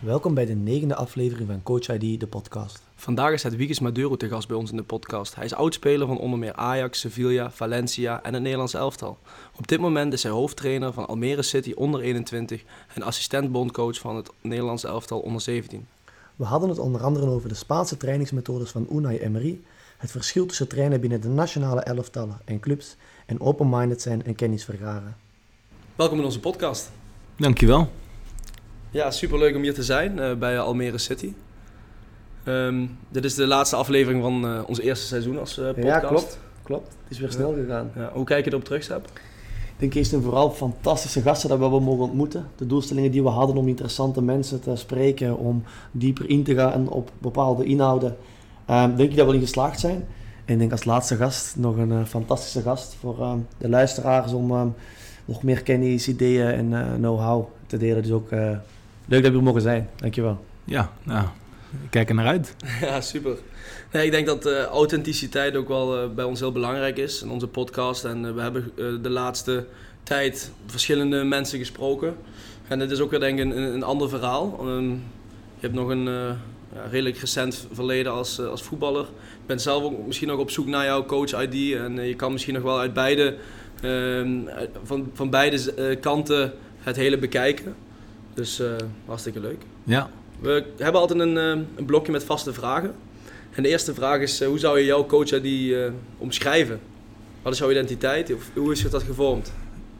Welkom bij de negende aflevering van Coach ID, de podcast. Vandaag is het Wiegis Maduro te gast bij ons in de podcast. Hij is oudspeler van onder meer Ajax, Sevilla, Valencia en het Nederlands elftal. Op dit moment is hij hoofdtrainer van Almere City onder 21 en assistent-bondcoach van het Nederlands elftal onder 17. We hadden het onder andere over de Spaanse trainingsmethodes van Unai Emery, het verschil tussen trainen binnen de nationale elftallen en clubs en open-minded zijn en kennis vergaren. Welkom in onze podcast. Dankjewel. Ja, superleuk om hier te zijn uh, bij Almere City. Ehm, dit is de laatste aflevering van uh, ons eerste seizoen als uh, podcast. Ja, klopt. klopt. Het is weer snel gegaan. Ja, hoe kijk je erop terug, Seb? Ik denk eerst en vooral fantastische gasten dat we hebben mogen ontmoeten. De doelstellingen die we hadden om interessante mensen te spreken, om dieper in te gaan op bepaalde inhouden, um, denk ik dat we in geslaagd zijn. En ik denk als laatste gast nog een fantastische gast voor um, de luisteraars om nog meer kennis, ideeën en know-how te delen. Dus ook leuk dat we er mogen zijn. Dankjewel. Ja, nou, ik kijk er naar uit. Ja, super. Nee, ik denk dat uh, authenticiteit ook wel uh, bij ons heel belangrijk is in onze podcast. En uh, we hebben de laatste tijd verschillende mensen gesproken. En het is ook weer denk ik een, een ander verhaal. Um, je hebt nog een ja, redelijk recent verleden als, als voetballer. Ik ben zelf ook misschien ook op zoek naar jouw coach-ID. En je kan misschien nog wel uit beide, van, van beide kanten het hele bekijken. Dus hartstikke leuk. Ja, we hebben altijd een, een, blokje met vaste vragen. En de eerste vraag is, hoe zou je jouw coach die omschrijven? Wat is jouw identiteit? Of hoe is dat gevormd?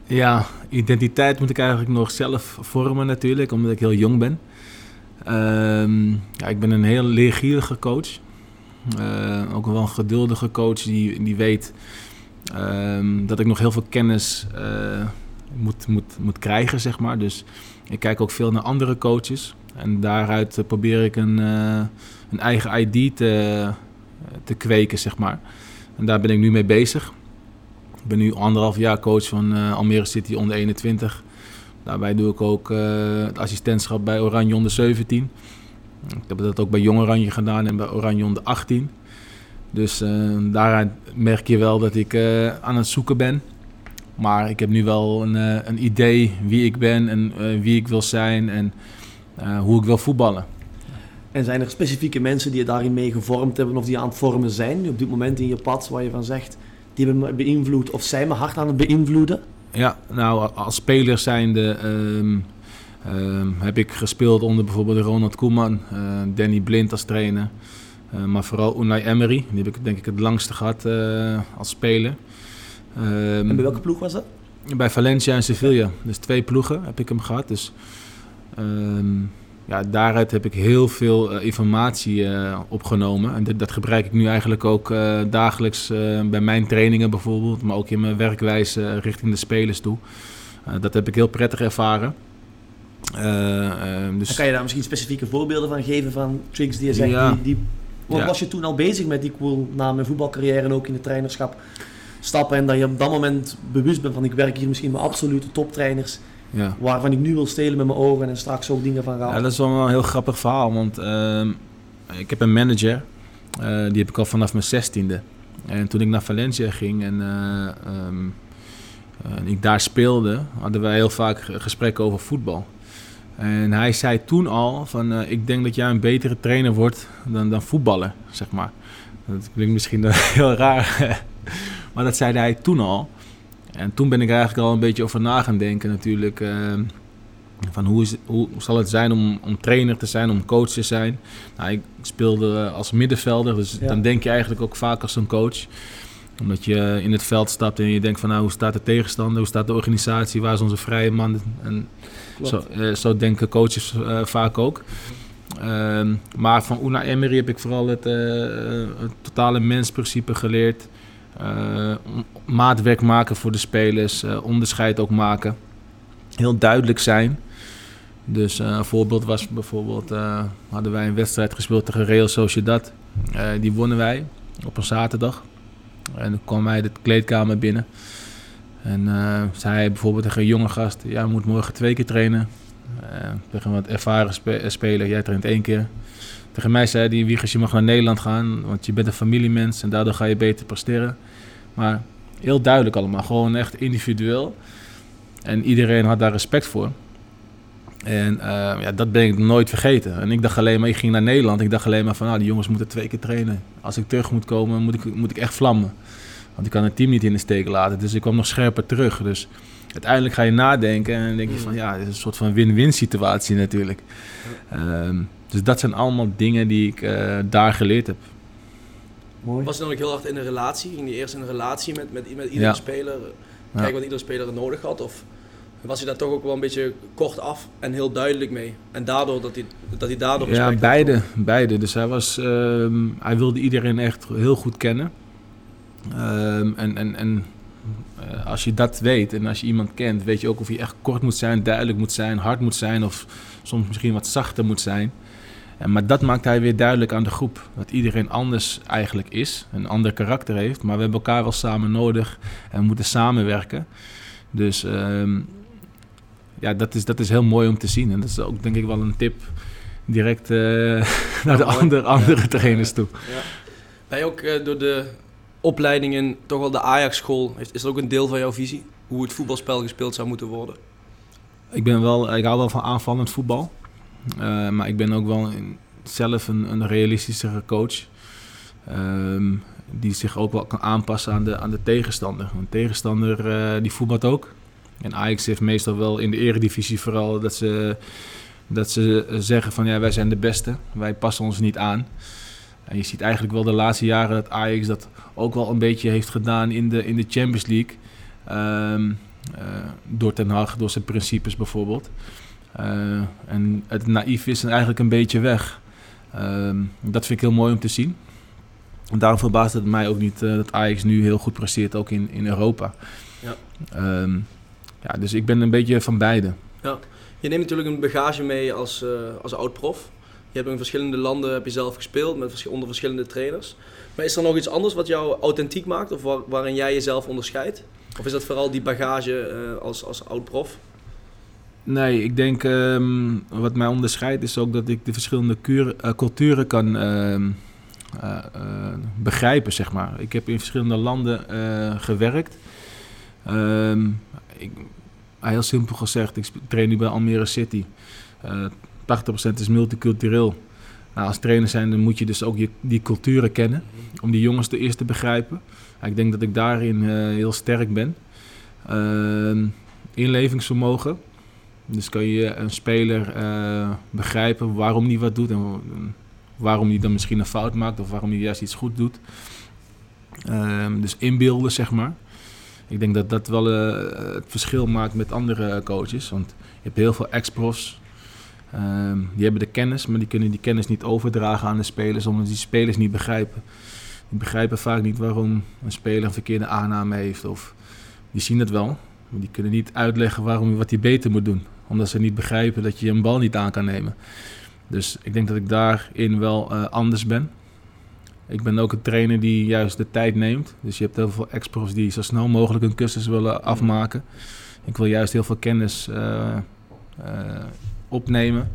Ja, identiteit moet ik eigenlijk nog zelf vormen natuurlijk, omdat ik heel jong ben. Um, ja, ik ben een heel leergierige coach. Uh, ook wel een geduldige coach die, die weet um, dat ik nog heel veel kennis uh, moet, moet, moet krijgen, zeg maar. Dus ik kijk ook veel naar andere coaches. En daaruit probeer ik een, uh, een eigen ID te, te kweken, zeg maar. En daar ben ik nu mee bezig. Ik ben nu anderhalf jaar coach van uh, Almere City onder 21. Daarbij doe ik ook het assistentschap bij Oranje onder 17. Ik heb dat ook bij Jong Oranje gedaan en bij Oranje onder 18. Dus daaruit merk je wel dat ik aan het zoeken ben. Maar ik heb nu wel een, een idee wie ik ben en wie ik wil zijn. En uh, hoe ik wil voetballen. En zijn er specifieke mensen die je daarin mee gevormd hebben of die aan het vormen zijn op dit moment in je pad waar je van zegt, die hebben me beïnvloed of zijn me hard aan het beïnvloeden? Ja, nou als speler zijnde um, um, heb ik gespeeld onder bijvoorbeeld Ronald Koeman, uh, Danny Blind als trainer. Uh, maar vooral Unai Emery, die heb ik denk ik het langste gehad uh, als speler. Um, en bij welke ploeg was dat? Bij Valencia en Sevilla. Dus twee ploegen heb ik hem gehad. Dus Um, ja, daaruit heb ik heel veel uh, informatie uh, opgenomen. En dit, dat gebruik ik nu eigenlijk ook uh, dagelijks bij mijn trainingen bijvoorbeeld, maar ook in mijn werkwijze richting de spelers toe. dat heb ik heel prettig ervaren. dus... kan je daar misschien specifieke voorbeelden van geven van tricks die je zegt? Ja. Die, die... Ja. Was je toen al bezig met die cool na mijn voetbalcarrière en ook in het trainerschap stappen en dat je op dat moment bewust bent van ik werk hier misschien met absolute toptrainers ja. Waarvan ik nu wil stelen met mijn ogen en straks ook dingen van gaan. Ja, dat is wel een heel grappig verhaal. Want uh, ik heb een manager. Uh, die heb ik al vanaf mijn zestiende. En toen ik naar Valencia ging en uh, um, ik daar speelde, hadden wij heel vaak gesprekken over voetbal. En hij zei toen al van ik denk dat jij een betere trainer wordt dan, dan voetballer, zeg maar. Dat klinkt misschien heel raar. Maar dat zei hij toen al. En toen ben ik eigenlijk al een beetje over na gaan denken natuurlijk. Uh, van hoe, is, hoe zal het zijn om, om trainer te zijn, om coach te zijn. Nou, ik speelde als middenvelder, dus ja. dan denk je eigenlijk ook vaak als een coach. Omdat je in het veld stapt en je denkt van nou, hoe staat de tegenstander, hoe staat de organisatie, waar is onze vrije man. En zo, uh, zo, denken coaches uh, vaak ook. Ehm, maar van Una Emery heb ik vooral het, het totale mensprincipe geleerd. Uh, maatwerk maken voor de spelers, uh, onderscheid ook maken. Heel duidelijk zijn. Dus uh, een voorbeeld was bijvoorbeeld, hadden wij een wedstrijd gespeeld tegen Real Sociedad. die wonnen wij op een zaterdag. En toen kwam hij de kleedkamer binnen. En zei bijvoorbeeld tegen een jonge gast, ja, je moet morgen twee keer trainen. tegen een wat ervaren spe speler, jij traint één keer. Tegen mij zei hij, Wiegers, je mag naar Nederland gaan, want je bent een familiemens en daardoor ga je beter presteren. Maar heel duidelijk allemaal, gewoon echt individueel. En iedereen had daar respect voor. En uh, ja, dat ben ik nooit vergeten. En ik dacht alleen maar, ik ging naar Nederland. Ik dacht alleen maar van, nou, die jongens moeten twee keer trainen. Als ik terug moet komen, moet ik, moet ik echt vlammen. Want ik kan het team niet in de steek laten. Dus ik kwam nog scherper terug. Dus uiteindelijk ga je nadenken en denk je van, ja, het is een soort van win-win situatie natuurlijk. Um, dus dat zijn allemaal dingen die ik uh, daar geleerd heb. Mooi. Was je dan ook heel hard in een relatie? Ging je eerst in een relatie met, met, met iedere ja. speler? Kijken ja. wat iedere speler nodig had? Of was hij daar toch ook wel een beetje kort af en heel duidelijk mee? En daardoor dat hij, dat hij daardoor Ja, beide, beide. Dus hij, was, uh, hij wilde iedereen echt heel goed kennen. Um, en en, en uh, als je dat weet en als je iemand kent, weet je ook of hij echt kort moet zijn, duidelijk moet zijn, hard moet zijn of soms misschien wat zachter moet zijn. En, maar dat maakt hij weer duidelijk aan de groep. Dat iedereen anders eigenlijk is, een ander karakter heeft. Maar we hebben elkaar wel samen nodig en moeten samenwerken. Dus um, ja, dat is, dat is heel mooi om te zien. En dat is ook denk ik wel een tip direct uh, naar de andere, andere trainers toe. Ja. Ben je ook uh, door de opleidingen, toch wel de Ajax-school, is dat ook een deel van jouw visie? Hoe het voetbalspel gespeeld zou moeten worden? Ik, ben wel, ik hou wel van aanvallend voetbal. Uh, maar ik ben ook wel zelf een, een realistischere coach. Um, die zich ook wel kan aanpassen aan de, aan de tegenstander. Een tegenstander uh, die voetbalt ook. En Ajax heeft meestal wel in de eredivisie vooral dat ze, dat ze zeggen van ja, wij zijn de beste. Wij passen ons niet aan. En je ziet eigenlijk wel de laatste jaren dat Ajax dat ook wel een beetje heeft gedaan in de, in de Champions League. Um, uh, door Ten Hag, door zijn principes bijvoorbeeld. Uh, en het naïef is eigenlijk een beetje weg. Um, dat vind ik heel mooi om te zien. En daarom verbaast het mij ook niet uh, dat Ajax nu heel goed presteert, ook in, in Europa. Ja. Um, ja, dus ik ben een beetje van beide. Ja. Je neemt natuurlijk een bagage mee als, uh, als oud-prof. Je hebt in verschillende landen heb je zelf gespeeld, met, onder verschillende trainers. Maar is er nog iets anders wat jou authentiek maakt of waar, waarin jij jezelf onderscheidt? Of is dat vooral die bagage uh, als, als oud-prof? Nee, ik denk um, wat mij onderscheidt is ook dat ik de verschillende uh, culturen kan uh, begrijpen, zeg maar. Ik heb in verschillende landen gewerkt. Um, ik, heel simpel gezegd, ik train nu bij Almere City. Uh, eh, 80% is multicultureel. Nou, als trainer zijn, dan moet je dus ook je, die culturen kennen. Om die jongens te eerst te begrijpen. ik denk dat ik daarin heel sterk ben. Inlevingsvermogen. Dus kan je een speler uh, begrijpen waarom hij wat doet. En waarom hij dan misschien een fout maakt. Of waarom hij juist iets goed doet. Ehm, dus inbeelden, zeg maar. Ik denk dat dat wel uh, het verschil maakt met andere coaches. Want je hebt heel veel ex-profs. Um, die hebben de kennis, maar die kunnen die kennis niet overdragen aan de spelers, omdat die spelers niet begrijpen. Die begrijpen vaak niet waarom een speler een verkeerde aanname heeft. Of die zien het wel, maar die kunnen niet uitleggen waarom wat hij beter moet doen. Omdat ze niet begrijpen dat je een bal niet aan kan nemen. Dus ik denk dat ik daarin wel uh, anders ben. Ik ben ook een trainer die juist de tijd neemt. Dus je hebt heel veel ex-profs die zo snel mogelijk een cursus willen afmaken. Ik wil juist heel veel kennis uh, uh, opnemen.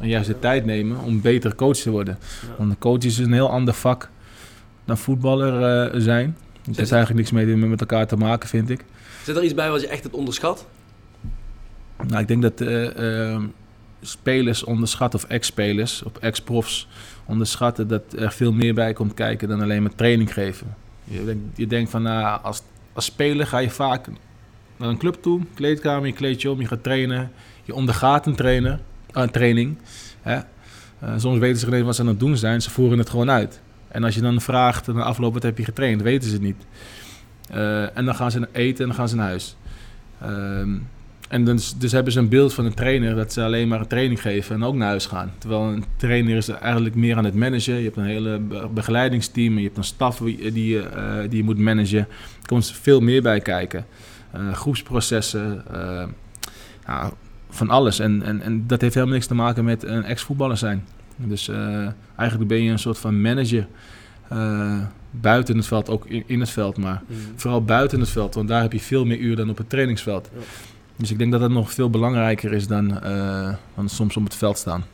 En juist de tijd nemen om beter coach te worden. Want een coach is een heel ander vak dan voetballer zijn. Het heeft eigenlijk niks mee met elkaar te maken, vind ik. Zit er iets bij wat je echt hebt onderschat? Nou, ik denk dat spelers onderschatten, of ex-spelers, of ex-profs onderschatten dat er veel meer bij komt kijken dan alleen maar training geven. Je denkt, je denkt van, nou, als, als speler ga je vaak naar een club toe, kleedkamer, je kleed je om, je gaat trainen, je ondergaat een, trainer, uh, training. Hè? Uh, soms weten ze niet wat ze aan het doen zijn, ze voeren het gewoon uit. En als je dan vraagt na afloop wat heb je getraind, weten ze het niet. En dan gaan ze eten en dan gaan ze naar huis. Ehm, en dus, dus hebben ze een beeld van een trainer dat ze alleen maar een training geven en ook naar huis gaan. Terwijl een trainer is eigenlijk meer aan het managen. Je hebt een hele begeleidingsteam, je hebt een staf die je, uh, die je moet managen. Er komt veel meer bij kijken. Uh, groepsprocessen, uh, nou, van alles. En, en, en dat heeft helemaal niks te maken met een ex-voetballer zijn. Dus eigenlijk ben je een soort van manager buiten het veld, ook in, in het veld, maar mm. vooral buiten het veld, want daar heb je veel meer uur dan op het trainingsveld. Ja. Dus ik denk dat dat nog veel belangrijker is dan, uh, dan soms op het veld staan.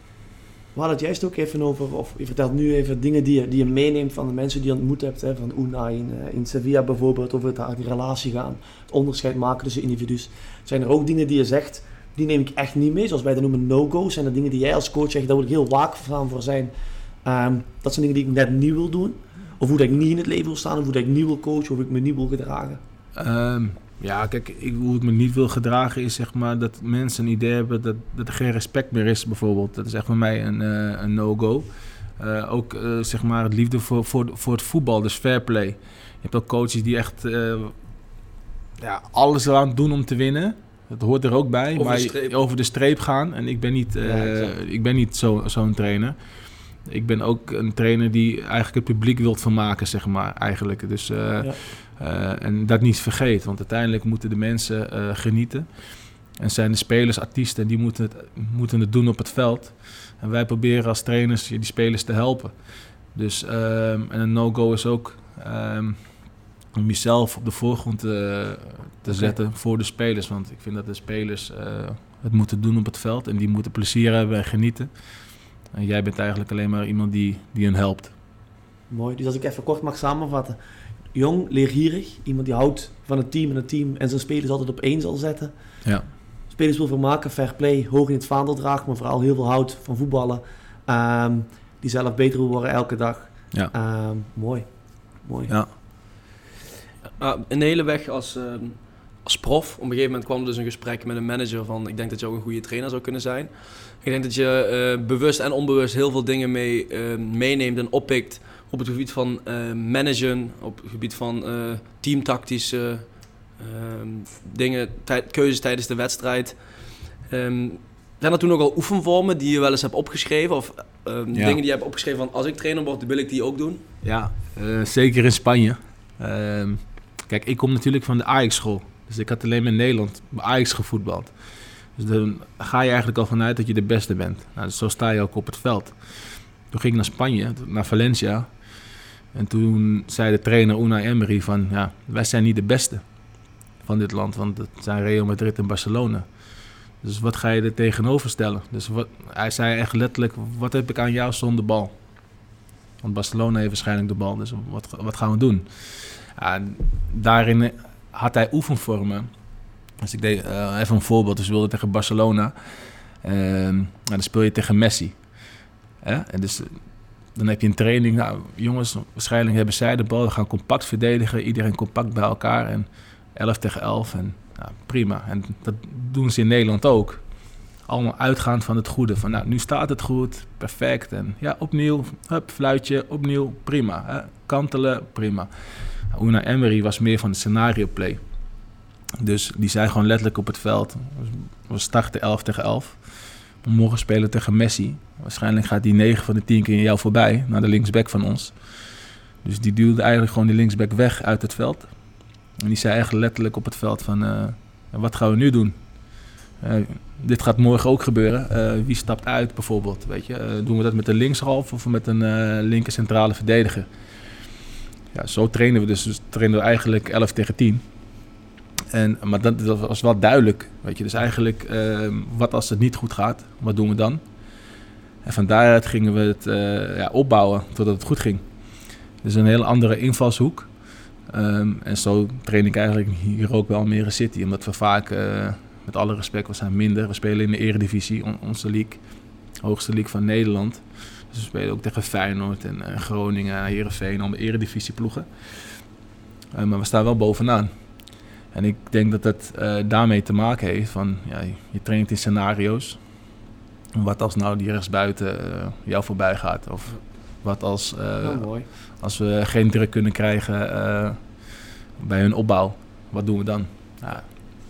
We hadden het juist ook even over, of je vertelt nu even dingen die je, die je meeneemt van de mensen die je ontmoet hebt. Hè, van Unai in, uh, in Sevilla bijvoorbeeld, over het, die relatie gaan, het onderscheid maken tussen individuen. Zijn er ook dingen die je zegt die neem ik echt niet mee. Zoals wij dat noemen no-go's. En de dingen die jij als coach zegt, daar wil ik heel waakzaam voor zijn. Ehm, dat zijn dingen die ik net niet wil doen. Of hoe dat ik niet in het leven wil staan. Of hoe dat ik niet wil coachen. Of hoe ik me niet wil gedragen. Ehm, ja, kijk, ik, hoe ik me niet wil gedragen is zeg maar dat mensen een idee hebben dat, dat er geen respect meer is, bijvoorbeeld. Dat is echt voor mij een, eh, een no-go. Uh, ook uh, zeg maar het liefde voor, voor, voor het voetbal, dus fair play. Je hebt ook coaches die echt ja, alles eraan doen om te winnen. Dat hoort er ook bij. Over maar over de streep gaan. En ik ben niet, Ja, ik ben niet zo- zo'n trainer. Ik ben ook een trainer die eigenlijk het publiek wilt vermaken, zeg maar, eigenlijk. Dus, eh, Ja. eh, en dat niet vergeet, want uiteindelijk moeten de mensen eh, genieten. En zijn de spelers artiesten en die moeten het, moeten het doen op het veld. En wij proberen als trainers die spelers te helpen. Dus, ehm, en een no-go is ook ehm, om jezelf op de voorgrond te, te zetten voor de spelers. Want ik vind dat de spelers het moeten doen op het veld. En die moeten plezier hebben en genieten. En jij bent eigenlijk alleen maar iemand die, die hen helpt. Mooi. Dus als ik even kort mag samenvatten. Jong, leergierig. Iemand die houdt van het team en het team en zijn spelers altijd op één zal zetten. Ja. Spelers wil vermaken, fair play, hoog in het vaandel draagt, maar vooral heel veel houdt van voetballen. Ehm, die zelf beter wil worden elke dag. Ja. Ehm, mooi. Mooi. Ja. Ah, een hele weg als, ehm, als prof. Op een gegeven moment kwam er dus een gesprek met een manager van... ik denk dat je ook een goede trainer zou kunnen zijn. Ik denk dat je eh, bewust en onbewust heel veel dingen mee, eh, meeneemt en oppikt... op het gebied van eh, managen, op het gebied van teamtactische ehm, dingen, tij- keuzes tijdens de wedstrijd. Ehm, zijn er toen ook al oefenvormen die je wel eens hebt opgeschreven? Of ehm, Ja. dingen die je hebt opgeschreven van als ik trainer word, wil ik die ook doen? Ja, zeker in Spanje. Kijk, ik kom natuurlijk van de Ajax-school. Dus ik had alleen maar in Nederland bij Ajax gevoetbald. Dus dan ga je eigenlijk al vanuit dat je de beste bent. Nou, dus zo sta je ook op het veld. Toen ging ik naar Spanje, naar Valencia. En toen zei de trainer Unai Emery van... Ja, wij zijn niet de beste van dit land. Want het zijn Real Madrid en Barcelona. Dus wat ga je er tegenover stellen? Dus wat, hij zei echt letterlijk... Wat heb ik aan jou zonder bal? Want Barcelona heeft waarschijnlijk de bal, dus wat, wat gaan we doen? Daarin had hij oefenvormen. Dus ik deed eh, even een voorbeeld. Dus we wilden tegen Barcelona. Ehm, nou, dan speel je tegen Messi. En dus eh, dan heb je een training. Nou, jongens, waarschijnlijk hebben zij de bal. We gaan compact verdedigen. Iedereen compact bij elkaar. En 11 tegen 11. En nou, prima. En dat doen ze in Nederland ook. Allemaal uitgaand van het goede. Van nou, nu staat het goed. Perfect. En ja, opnieuw. Hup, fluitje. Opnieuw. Prima. Hè? Kantelen. Prima. Una Emery was meer van de scenario play. Dus die zei gewoon letterlijk op het veld. We starten 11 tegen 11. We mogen spelen tegen Messi. Waarschijnlijk gaat die 9 van de 10 keer jou voorbij. Naar de linksback van ons. Dus die duwde eigenlijk gewoon die linksback weg uit het veld. En die zei eigenlijk letterlijk op het veld van... eh, wat gaan we nu doen? Eh, dit gaat morgen ook gebeuren. Eh, wie stapt uit bijvoorbeeld? Weet je? Doen we dat met een linkshalf of met een linker centrale verdediger? Ja, zo trainen we dus. Dus trainen we eigenlijk 11 tegen 10. En, maar dat, was wel duidelijk. Weet je? Dus eigenlijk, eh, wat als het niet goed gaat? Wat doen we dan? En van daaruit gingen we het eh, ja, opbouwen totdat het goed ging. Dus een hele andere invalshoek. Ehm, en zo train ik eigenlijk hier ook wel meer in City. Omdat we vaak, eh, met alle respect, we zijn minder. We spelen in de eredivisie, on- onze league. Hoogste league van Nederland. Dus we spelen ook tegen Feyenoord en eh, Groningen, Heerenveen, allemaal eredivisieploegen. Eh, maar we staan wel bovenaan. En ik denk dat het eh, daarmee te maken heeft van, ja, je traint in scenario's. Wat als nou die rechtsbuiten eh, jou voorbij gaat? Of wat als, eh, als we geen druk kunnen krijgen eh, bij hun opbouw? Wat doen we dan? Ja,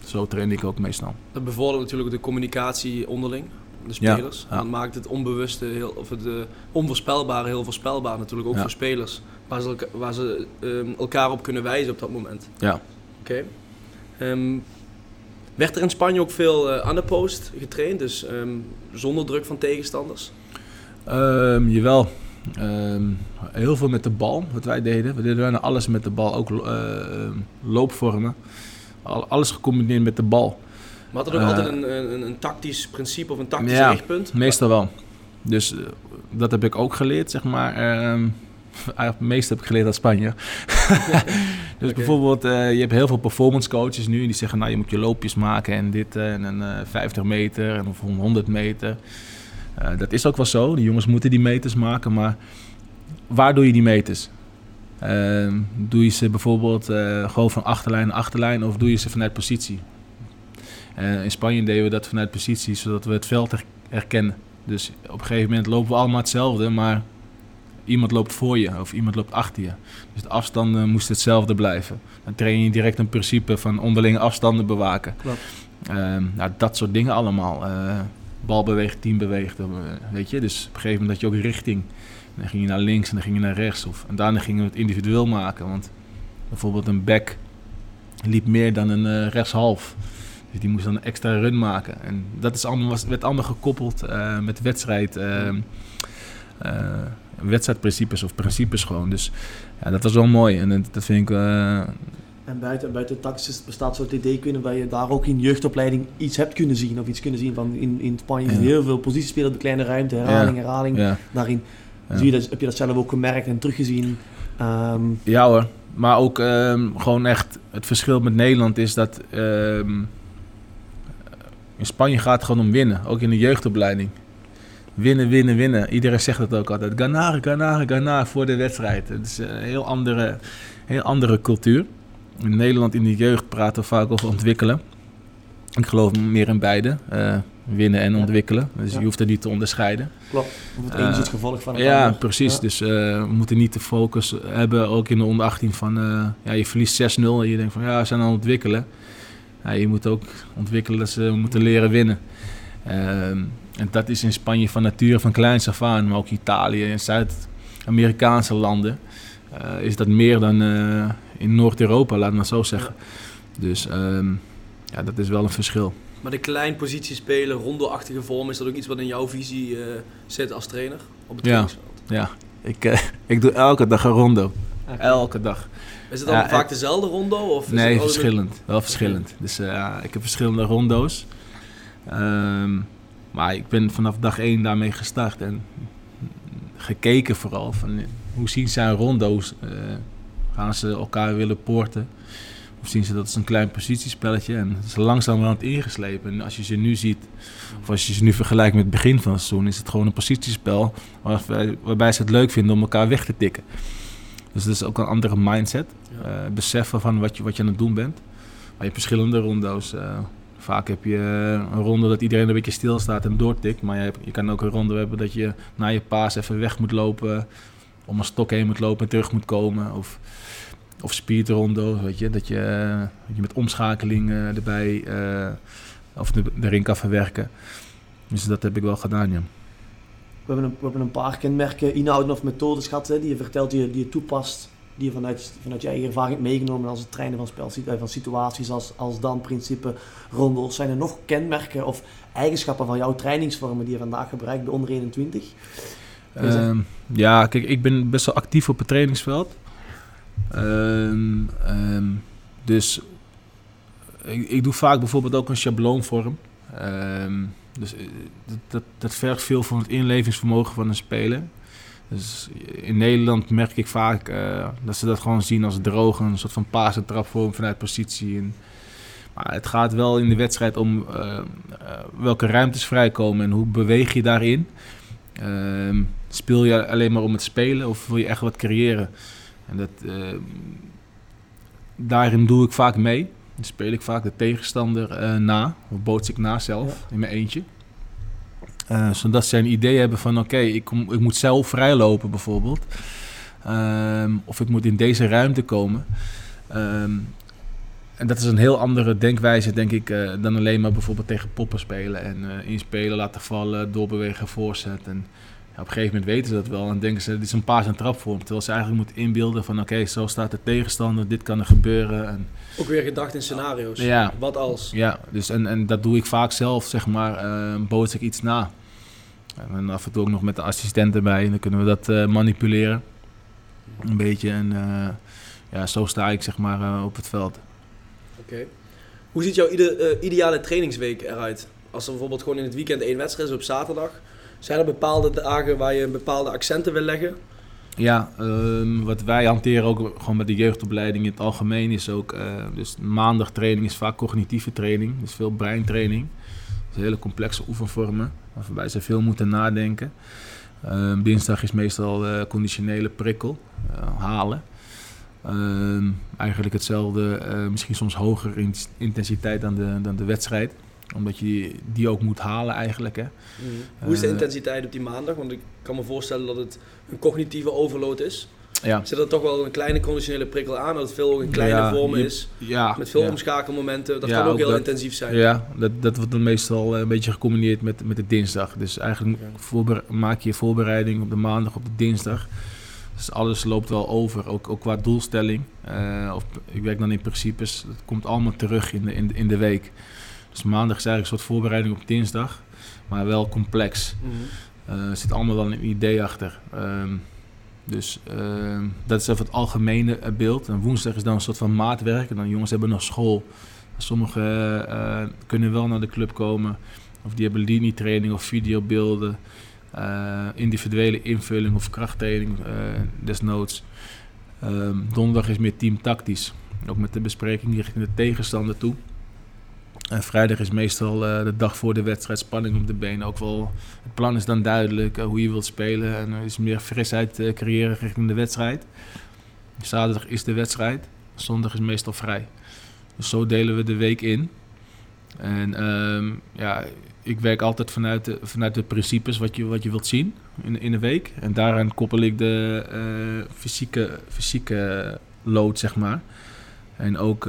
zo train ik ook meestal. Dat bevordert natuurlijk de communicatie onderling, de Ja, spelers. ja. Dat maakt het onbewuste, heel, of het onvoorspelbare heel voorspelbaar natuurlijk, ook Ja. voor spelers. Waar ze, elka- waar ze ehm, elkaar op kunnen wijzen op dat moment. Ja. Oké. Ehm, werd er in Spanje ook veel eh, aan de post getraind, dus ehm, zonder druk van tegenstanders? Ehm, jawel. Heel veel met de bal, wat wij deden. We deden bijna alles met de bal, ook eh, loopvormen. Al- alles gecombineerd met de bal. Maar had er ook Eh, altijd een, een, een tactisch principe of een tactisch Ja, richtpunt? Meestal wel. Dus eh, dat heb ik ook geleerd, zeg maar. Het meeste heb ik geleerd uit Spanje. Dus bijvoorbeeld, eh, je hebt heel veel performance coaches nu die zeggen, nou je moet je loopjes maken en dit eh, en een eh, 50 meter en of een 100 meter. Dat is ook wel zo, die jongens moeten die meters maken, maar waar doe je die meters? Ehm, doe je ze bijvoorbeeld gewoon van achterlijn naar achterlijn of doe je ze vanuit positie? In Spanje deden we dat vanuit positie, zodat we het veld her- herkennen. Dus op een gegeven moment lopen we allemaal hetzelfde, maar iemand loopt voor je of iemand loopt achter je. Dus de afstanden moesten hetzelfde blijven. Dan train je direct een principe van onderlinge afstanden bewaken. Klopt. Ehm, nou, dat soort dingen allemaal. Eh, bal beweegt, team beweegt, eh, weet je. Dus op een gegeven moment had je ook richting. En dan ging je naar links en dan ging je naar rechts. Of, en daarna gingen we het individueel maken. Want bijvoorbeeld een back liep meer dan een eh, rechtshalf. Dus die moest dan een extra run maken. En dat is allemaal, was, werd allemaal gekoppeld eh, met wedstrijd. ehm, eh, wedstrijdprincipes of principes gewoon. Dus ja, dat was wel mooi. En dat, vind ik... eh, En buiten, buiten taxis bestaat zo'n idee kunnen waar je daar ook in jeugdopleiding iets hebt kunnen zien. Of iets kunnen zien van in, in Spanje Ja. heel veel positiespelen op de kleine ruimte, herhaling, herhaling. ja. Daarin Ja. zie je dat, heb je dat zelf ook gemerkt en teruggezien. Ehm, Ja hoor, maar ook ehm, gewoon echt het verschil met Nederland is dat ehm, in Spanje gaat het gewoon om winnen, ook in de jeugdopleiding. Winnen, winnen, winnen. Iedereen zegt dat ook altijd. Ganar, ganar, ganar voor de wedstrijd. Het is een heel andere, heel andere cultuur. In Nederland in de jeugd praten we vaak over ontwikkelen. Ik geloof meer in beide. eh, winnen en Ja. ontwikkelen. Dus Ja. je hoeft er niet te onderscheiden. klopt. Het een is Eh, het gevolg van het Ja, ander. precies. Ja. Dus eh, we moeten niet de focus hebben, ook in de onder 18, van eh, ja, je verliest 6-0 en je denkt van ja, we zijn aan het ontwikkelen. Ja, je moet ook ontwikkelen dat ze moeten leren winnen. Ehm, en dat is in Spanje van nature van kleins af aan, maar ook Italië en Zuid-Amerikaanse landen eh, is dat meer dan eh, in Noord-Europa, laat maar zo zeggen. Dus ehm, ja, dat is wel een verschil. Maar de klein positie spelen, rondo-achtige vorm, is dat ook iets wat in jouw visie eh, zit als trainer op het Ja. trainingsveld? Ja, ik, ik doe elke dag een rondo. Elke dag. Is het dan Ja, vaak dezelfde rondo? Of is Nee, verschillend. Wel verschillend. Dus ja, ik heb verschillende rondo's. Ehm, maar ik ben vanaf dag één daarmee gestart. En gekeken vooral van eh, hoe zien zij rondo's? Eh, gaan ze elkaar willen poorten? Of zien ze dat als een klein positiespelletje? En het is langzamerhand ingeslepen. En als je ze nu ziet, of als je ze nu vergelijkt met het begin van het seizoen, is het gewoon een positiespel waarbij, waarbij ze het leuk vinden om elkaar weg te tikken. Dus dat is ook een andere mindset. Ja. Eh, beseffen van wat je, wat je aan het doen bent. Maar je hebt verschillende rondo's. Vaak heb je een ronde dat iedereen een beetje stilstaat en doortikt. Maar je, je kan ook een ronde hebben dat je na je paas even weg moet lopen. Om een stok heen moet lopen en terug moet komen. Of, of weet je. Dat je, eh, je met omschakeling eh, erbij eh, of de, erin kan verwerken. Dus dat heb ik wel gedaan, ja. We hebben, een, een paar kenmerken, inhouden of methodes gehad, hè, die je vertelt, die je toepast, die je vanuit, vanuit je eigen ervaring hebt meegenomen als het trainen van, spel, eh, van situaties als, als dan principe rondels. Zijn er nog kenmerken of eigenschappen van jouw trainingsvormen die je vandaag gebruikt bij onder 21? Is dat- Ehm, ja, kijk, ik ben best wel actief op het trainingsveld. Ehm, ehm, dus ik, doe vaak bijvoorbeeld ook een schabloonvorm. Ehm, dus eh, dat, dat, dat vergt veel van het inlevingsvermogen van een speler. Dus in Nederland merk ik vaak eh, dat ze dat gewoon zien als droog, een soort van en trapvorm vanuit positie. En, maar het gaat wel in de wedstrijd om eh, eh, welke ruimtes vrijkomen en hoe beweeg je daarin. Ehm, speel je alleen maar om het spelen of wil je echt wat creëren? En dat, ehm, daarin doe ik vaak mee. Dan speel ik vaak de tegenstander na, of boots ik na zelf, in mijn eentje. Eh, zodat zij een idee hebben van oké, ik, ik moet zelf vrijlopen bijvoorbeeld. Ehm, of ik moet in deze ruimte komen. Ehm, en dat is een heel andere denkwijze, denk ik, eh, dan alleen maar bijvoorbeeld tegen poppen spelen. En eh inspelen, laten vallen, doorbewegen, voorzet. Ja, op een gegeven moment weten ze dat wel en denken ze, dit is een paas- en trapvorm. Terwijl ze eigenlijk moeten inbeelden van, oké, zo staat de tegenstander, dit kan er gebeuren. En, Ook weer gedacht in scenario's. Ja. Wat als? ja, dus en, en dat doe ik vaak zelf, zeg maar, boots ik iets na. En af en toe ook nog met de assistent erbij, en dan kunnen we dat eh, manipuleren. Een beetje, en eh, ja, zo sta ik, zeg maar, op het veld. Oké. Hoe ziet jouw ide- ideale trainingsweek eruit? Als er bijvoorbeeld gewoon in het weekend één wedstrijd is op zaterdag. Zijn er bepaalde dagen waar je bepaalde accenten wil leggen? Ja, ehm, wat wij hanteren ook gewoon met de jeugdopleiding in het algemeen is ook... eh, dus maandag training is vaak cognitieve training. Dus veel breintraining. Dus hele complexe oefenvormen. Waarbij ze veel moeten nadenken. Ehm, dinsdag is meestal conditionele prikkel. eh, halen. Ehm, eigenlijk hetzelfde, eh, misschien soms hoger in intensiteit dan de, dan de wedstrijd. Omdat je die, die ook moet halen eigenlijk. Hè. Hoe is de Eh, intensiteit op die maandag? Want ik kan me voorstellen dat het een cognitieve overload is. Ja, Zit er toch wel een kleine conditionele prikkel aan, dat het veel in kleine Ja, je- is. ja, Met veel omschakelmomenten. Dat kan ook ook heel dat. intensief zijn. Ja, dat, dat wordt dan meestal eh, een beetje gecombineerd met, met de dinsdag. Dus eigenlijk maak je je voorbereiding op de maandag, op de dinsdag. Dus alles loopt wel over, ook, ook qua doelstelling. Eh, of, ik werk dan in principes, het komt allemaal terug in de, in, in de week. Dus maandag is eigenlijk een soort voorbereiding op dinsdag, maar wel complex. Mhm. Eh, er zit allemaal wel een idee achter. Ehm, dus ehm, dat is even het algemene eh, beeld. En woensdag is dan een soort van maatwerk. En dan jongens hebben nog school. Sommigen eh, kunnen wel naar de club komen. Of die hebben linietraining of videobeelden. eh, individuele invulling of krachttraining desnoods. Ehm, donderdag is meer teamtactisch. Ook met de bespreking richting de tegenstander toe. En vrijdag is meestal eh, de dag voor de wedstrijd spanning op de benen. Ook wel, het plan is dan duidelijk eh, hoe je wilt spelen. En er is meer frisheid eh, creëren richting de wedstrijd. Zaterdag is de wedstrijd. Zondag is meestal vrij. Dus zo delen we de week in. En ehm, ja, ik werk altijd vanuit de, vanuit de principes wat je, wat je wilt zien in, in de week. En daaraan koppel ik de fysieke, fysieke load, zeg maar. En ook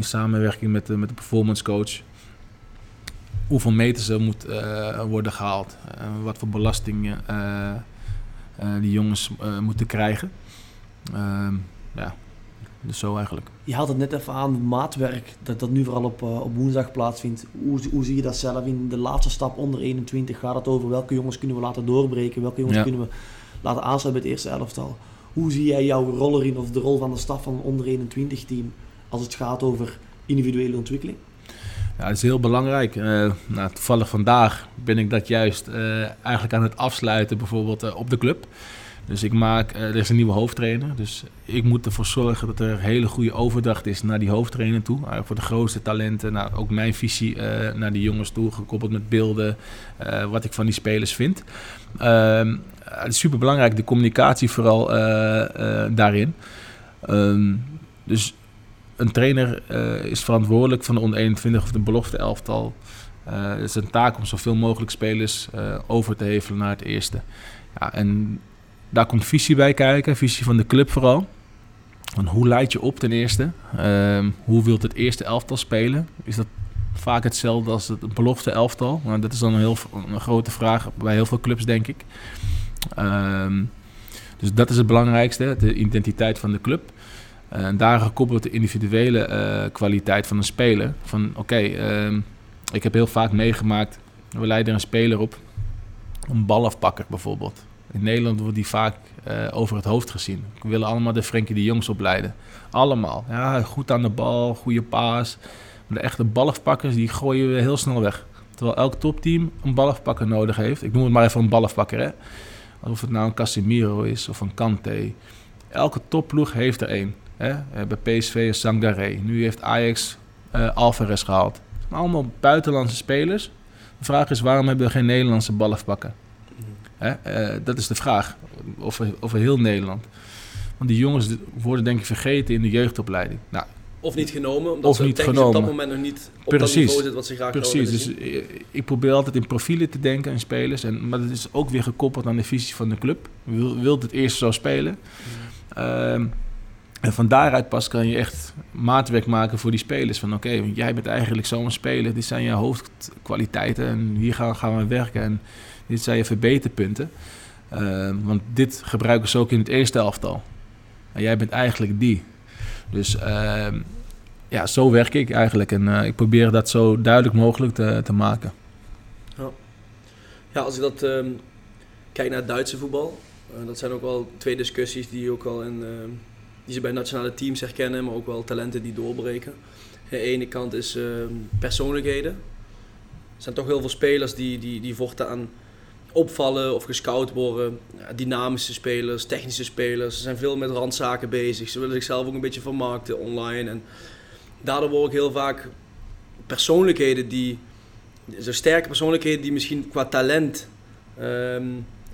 in samenwerking met de, met de performance coach. Hoeveel meters er moet eh, worden gehaald. eh, wat voor belastingen eh, eh, die jongens moeten krijgen. Ehm, ja, dus zo eigenlijk. Je haalt het net even aan, het maatwerk, dat dat nu vooral op, op woensdag plaatsvindt. Hoe, hoe zie je dat zelf in de laatste stap onder 21? Gaat het over welke jongens kunnen we laten doorbreken? Welke jongens Ja. kunnen we laten aansluiten bij het eerste elftal? Hoe zie jij jouw rol erin, of de rol van de staf van onder 21 team, als het gaat over individuele ontwikkeling? Ja, het is heel belangrijk. Eh, nou, toevallig vandaag ben ik dat juist eh, eigenlijk aan het afsluiten, bijvoorbeeld eh, op de club. Dus ik maak, er is een nieuwe hoofdtrainer. Dus ik moet ervoor zorgen dat er een hele goede overdracht is naar die hoofdtrainer toe. Voor de grootste talenten. Nou, ook mijn visie naar die jongens toe, gekoppeld met beelden. wat ik van die spelers vind. Ehm, het is super belangrijk, de communicatie vooral daarin. Ehm, dus een trainer eh, is verantwoordelijk van de onder 21 of de belofte elftal. Eh, het is een taak om zoveel mogelijk spelers eh, over te hevelen naar het eerste. Ja, en daar komt visie bij kijken, visie van de club vooral. Van hoe leid je op ten eerste? Ehm, hoe wilt het eerste elftal spelen? Is dat vaak hetzelfde als het belofte elftal? Nou, dat is dan een, heel, een grote vraag bij heel veel clubs, denk ik. Ehm, dus dat is het belangrijkste, de identiteit van de club. En daar gekoppeld de individuele eh, kwaliteit van een speler. Van oké, ehm, ik heb heel vaak meegemaakt, we leiden een speler op, een balafpakker bijvoorbeeld. In Nederland wordt die vaak eh, over het hoofd gezien. We willen allemaal de Frenkie de Jongs opleiden. Allemaal. Ja, goed aan de bal, goede paas. Maar de echte balafpakkers, die gooien we heel snel weg. Terwijl elk topteam een balafpakker nodig heeft. Ik noem het maar even een balafpakker, hè. Of het nou een Casemiro is of een Kante. Elke topploeg heeft er één. Hè? Bij PSV is Sangaré. Nu heeft Ajax eh Alvarez gehaald. Het zijn allemaal buitenlandse spelers. De vraag is, waarom hebben we geen Nederlandse balafpakker? Hè? Eh, dat is de vraag. Over, over heel Nederland. Want die jongens worden denk ik vergeten in de jeugdopleiding. Nou, Of niet genomen, omdat ze niet technisch op dat genomen. moment nog niet op dat Precies. niveau zitten wat ze graag Precies, willen dus eh, ik probeer altijd in profielen te denken en spelers. En, maar dat is ook weer gekoppeld aan de visie van de club. Wil, wilt het eerst zo spelen? Ehm, en van daaruit pas kan je echt maatwerk maken voor die spelers. Van oké, jij bent eigenlijk zo'n speler. Dit zijn je hoofdkwaliteiten en hier gaan, gaan we werken. En dit zijn je verbeterpunten. Ehm, want dit gebruiken ze ook in het eerste elftal. En jij bent eigenlijk die. Dus ehm, ja, zo werk ik eigenlijk. En eh, ik probeer dat zo duidelijk mogelijk te, te maken. Ja, als ik dat ehm, kijk naar het Duitse voetbal, eh, dat zijn ook wel twee discussies die, ook wel in, die ze bij nationale teams herkennen, maar ook wel talenten die doorbreken. Aan de ene kant is ehm, persoonlijkheden. Er zijn toch heel veel spelers die, die, die vochten aan opvallen of gescout worden. Dynamische spelers, technische spelers. Ze zijn veel met randzaken bezig. Ze willen zichzelf ook een beetje vermarkten online. En daardoor word ik heel vaak persoonlijkheden die, zo sterke persoonlijkheden die misschien qua talent ehm,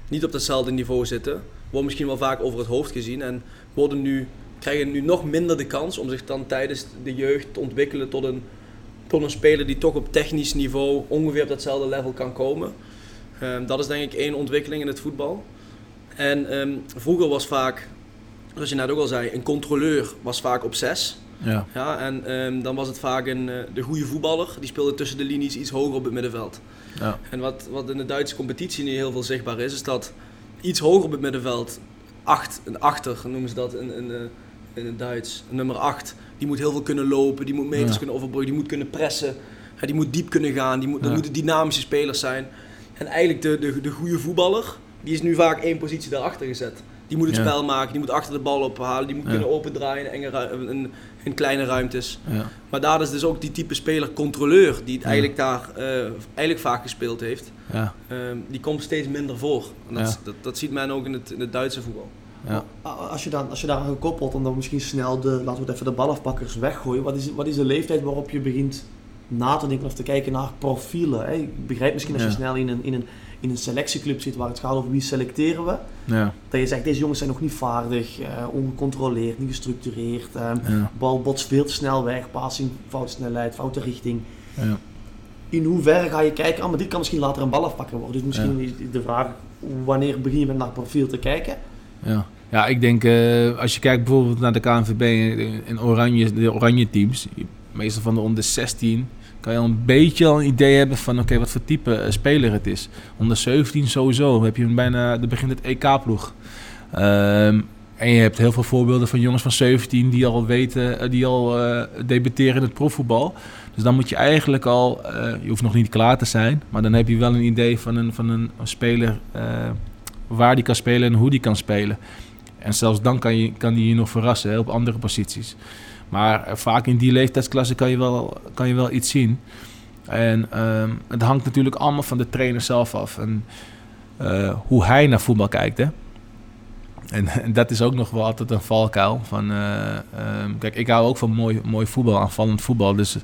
niet op datzelfde niveau zitten, worden misschien wel vaak over het hoofd gezien en worden nu, krijgen nu nog minder de kans om zich dan tijdens de jeugd te ontwikkelen tot een, tot een speler die toch op technisch niveau ongeveer op datzelfde level kan komen. Ehm, dat is denk ik één ontwikkeling in het voetbal. En ehm, vroeger was vaak, zoals je net ook al zei, een controleur was vaak op 6. Ja. Ja, en ehm, dan was het vaak een, eh, de goede voetballer. Die speelde tussen de linies iets hoger op het middenveld. Ja. En wat, wat in de Duitse competitie nu heel veel zichtbaar is, is dat iets hoger op het middenveld, acht, een achter noemen ze dat in, in, eh, in het Duits, nummer 8, die moet heel veel kunnen lopen, die moet meters Ja. kunnen overbruggen, die moet kunnen pressen, die moet diep kunnen gaan, die moet, dat moeten dynamische spelers zijn. En eigenlijk de, de, de goede voetballer, die is nu vaak één positie daarachter gezet. Die moet het spel maken, die moet achter de bal ophalen, die moet kunnen opendraaien in, enge in, in kleine ruimtes. Maar daar is dus ook die type speler controleur, die het eigenlijk daar eh, eigenlijk vaak gespeeld heeft. Ja. Ehm, die komt steeds minder voor. En dat, dat, dat ziet men ook in het, in het Duitse voetbal. Ja. Als je, dan, als je daar aan gekoppeld, en dan misschien snel de, laten we het even de balafpakkers weggooien. Wat is, wat is de leeftijd waarop je begint na te denken of te kijken naar profielen? Hè? Ik begrijp misschien als je Ja. snel in een, in, een, in een selectieclub zit waar het gaat over wie selecteren we. Ja. Dat je zegt, deze jongens zijn nog niet vaardig, eh, ongecontroleerd, niet gestructureerd. eh, Ja. bal botst veel te snel weg, passing, foute snelheid, foute richting. Ja. In hoeverre ga je kijken, ah, maar dit kan misschien later een balafpakker worden. Dus misschien is de vraag, wanneer begin je met naar profiel te kijken? Ja, ja ik denk eh, als je kijkt bijvoorbeeld naar de KNVB in oranje, de oranje teams, meestal van de onder 16, kan je al een beetje al een idee hebben van oké, wat voor type eh, speler het is. Onder 17 sowieso heb je bijna, er begint het EK-ploeg. Ehm, en je hebt heel veel voorbeelden van jongens van 17 die al weten, eh, die al eh, debuteren in het profvoetbal. Dus dan moet je eigenlijk al, je hoeft nog niet klaar te zijn, maar dan heb je wel een idee van een, van een, speler waar die kan spelen en hoe die kan spelen. En zelfs dan kan, je, kan die je nog verrassen op andere posities. Maar eh, vaak in die leeftijdsklasse kan je wel, kan je wel iets zien. En ehm, het hangt natuurlijk allemaal van de trainer zelf af. En eh, hoe hij naar voetbal kijkt. Hè? En, en dat is ook nog wel altijd een valkuil. Van, eh, ehm, kijk, ik hou ook van mooi, mooi voetbal, aanvallend voetbal. Dus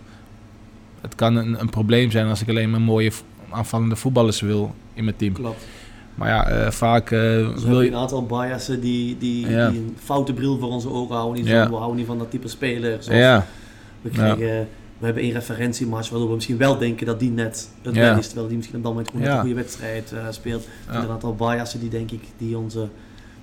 het kan een, een probleem zijn als ik alleen maar mooie aanvallende voetballers wil in mijn team. Klopt. Maar ja, eh, vaak eh, Dus wil je een aantal biasen die, die, Ja. die een foute bril voor onze ogen houden. Die Ja. we houden niet van dat type speler. Zoals Ja, we, krijgen, we hebben één referentiematch waardoor we misschien wel denken dat die net het Ja. wel is. Terwijl die misschien op dat moment gewoon een goede wedstrijd eh, speelt. Er zijn een aantal biasen die denk ik die onze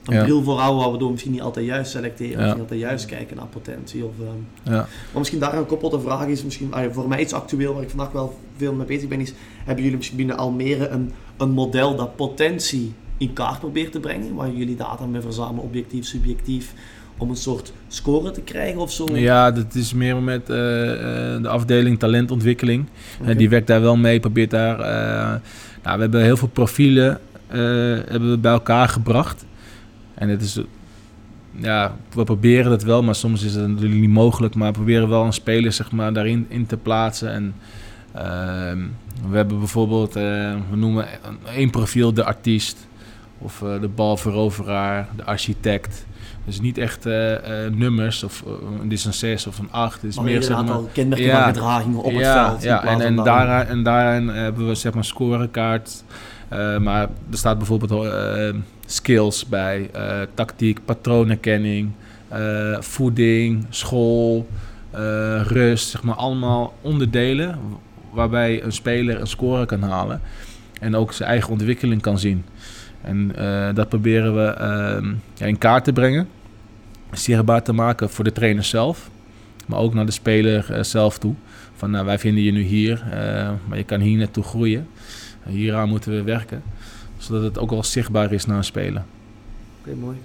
een Ja. bril voorhouden. Waardoor we misschien niet altijd juist selecteren. Ja. Misschien altijd juist kijken naar potentie. Of, ehm, ja. maar misschien daar een gekoppelde vraag is, misschien ah voor mij iets actueel waar ik vandaag wel veel mee bezig ben, is hebben jullie misschien binnen Almere een, een model dat potentie in kaart probeert te brengen, waar jullie data mee verzamelen, objectief, subjectief, om een soort score te krijgen of zo? Ja, dat is meer met eh, eh, de afdeling talentontwikkeling. Eh, die werkt daar wel mee, probeert daar... eh, nou, we hebben heel veel profielen hebben we bij elkaar gebracht. En het is... Ja, we proberen het wel, maar soms is het natuurlijk niet mogelijk. Maar we proberen wel een speler zeg maar, daarin in te plaatsen. En we hebben bijvoorbeeld, eh, we noemen een- één profiel de artiest. Of eh, de balveroveraar, de architect. Dus niet echt eh, nummers, of dit is een 6 of een 8. Het is Maar meer zeg een maar, aantal kenmerken van gedragingen op het veld. Ja, en, en, daaraan, en daarin hebben we zeg maar scorekaart. Maar er staat bijvoorbeeld skills bij, tactiek, patroonherkenning, eh, voeding, school, rust. Zeg maar allemaal onderdelen waarbij een speler een score kan halen. En ook zijn eigen ontwikkeling kan zien. En eh, dat proberen we ehm, ja, in kaart te brengen. Zichtbaar te maken voor de trainer zelf. Maar ook naar de speler eh, zelf toe. Van nou, wij vinden je nu hier, eh, maar je kan hier naartoe groeien. En hieraan moeten we werken. Zodat het ook wel zichtbaar is naar een speler. Oké, mooi.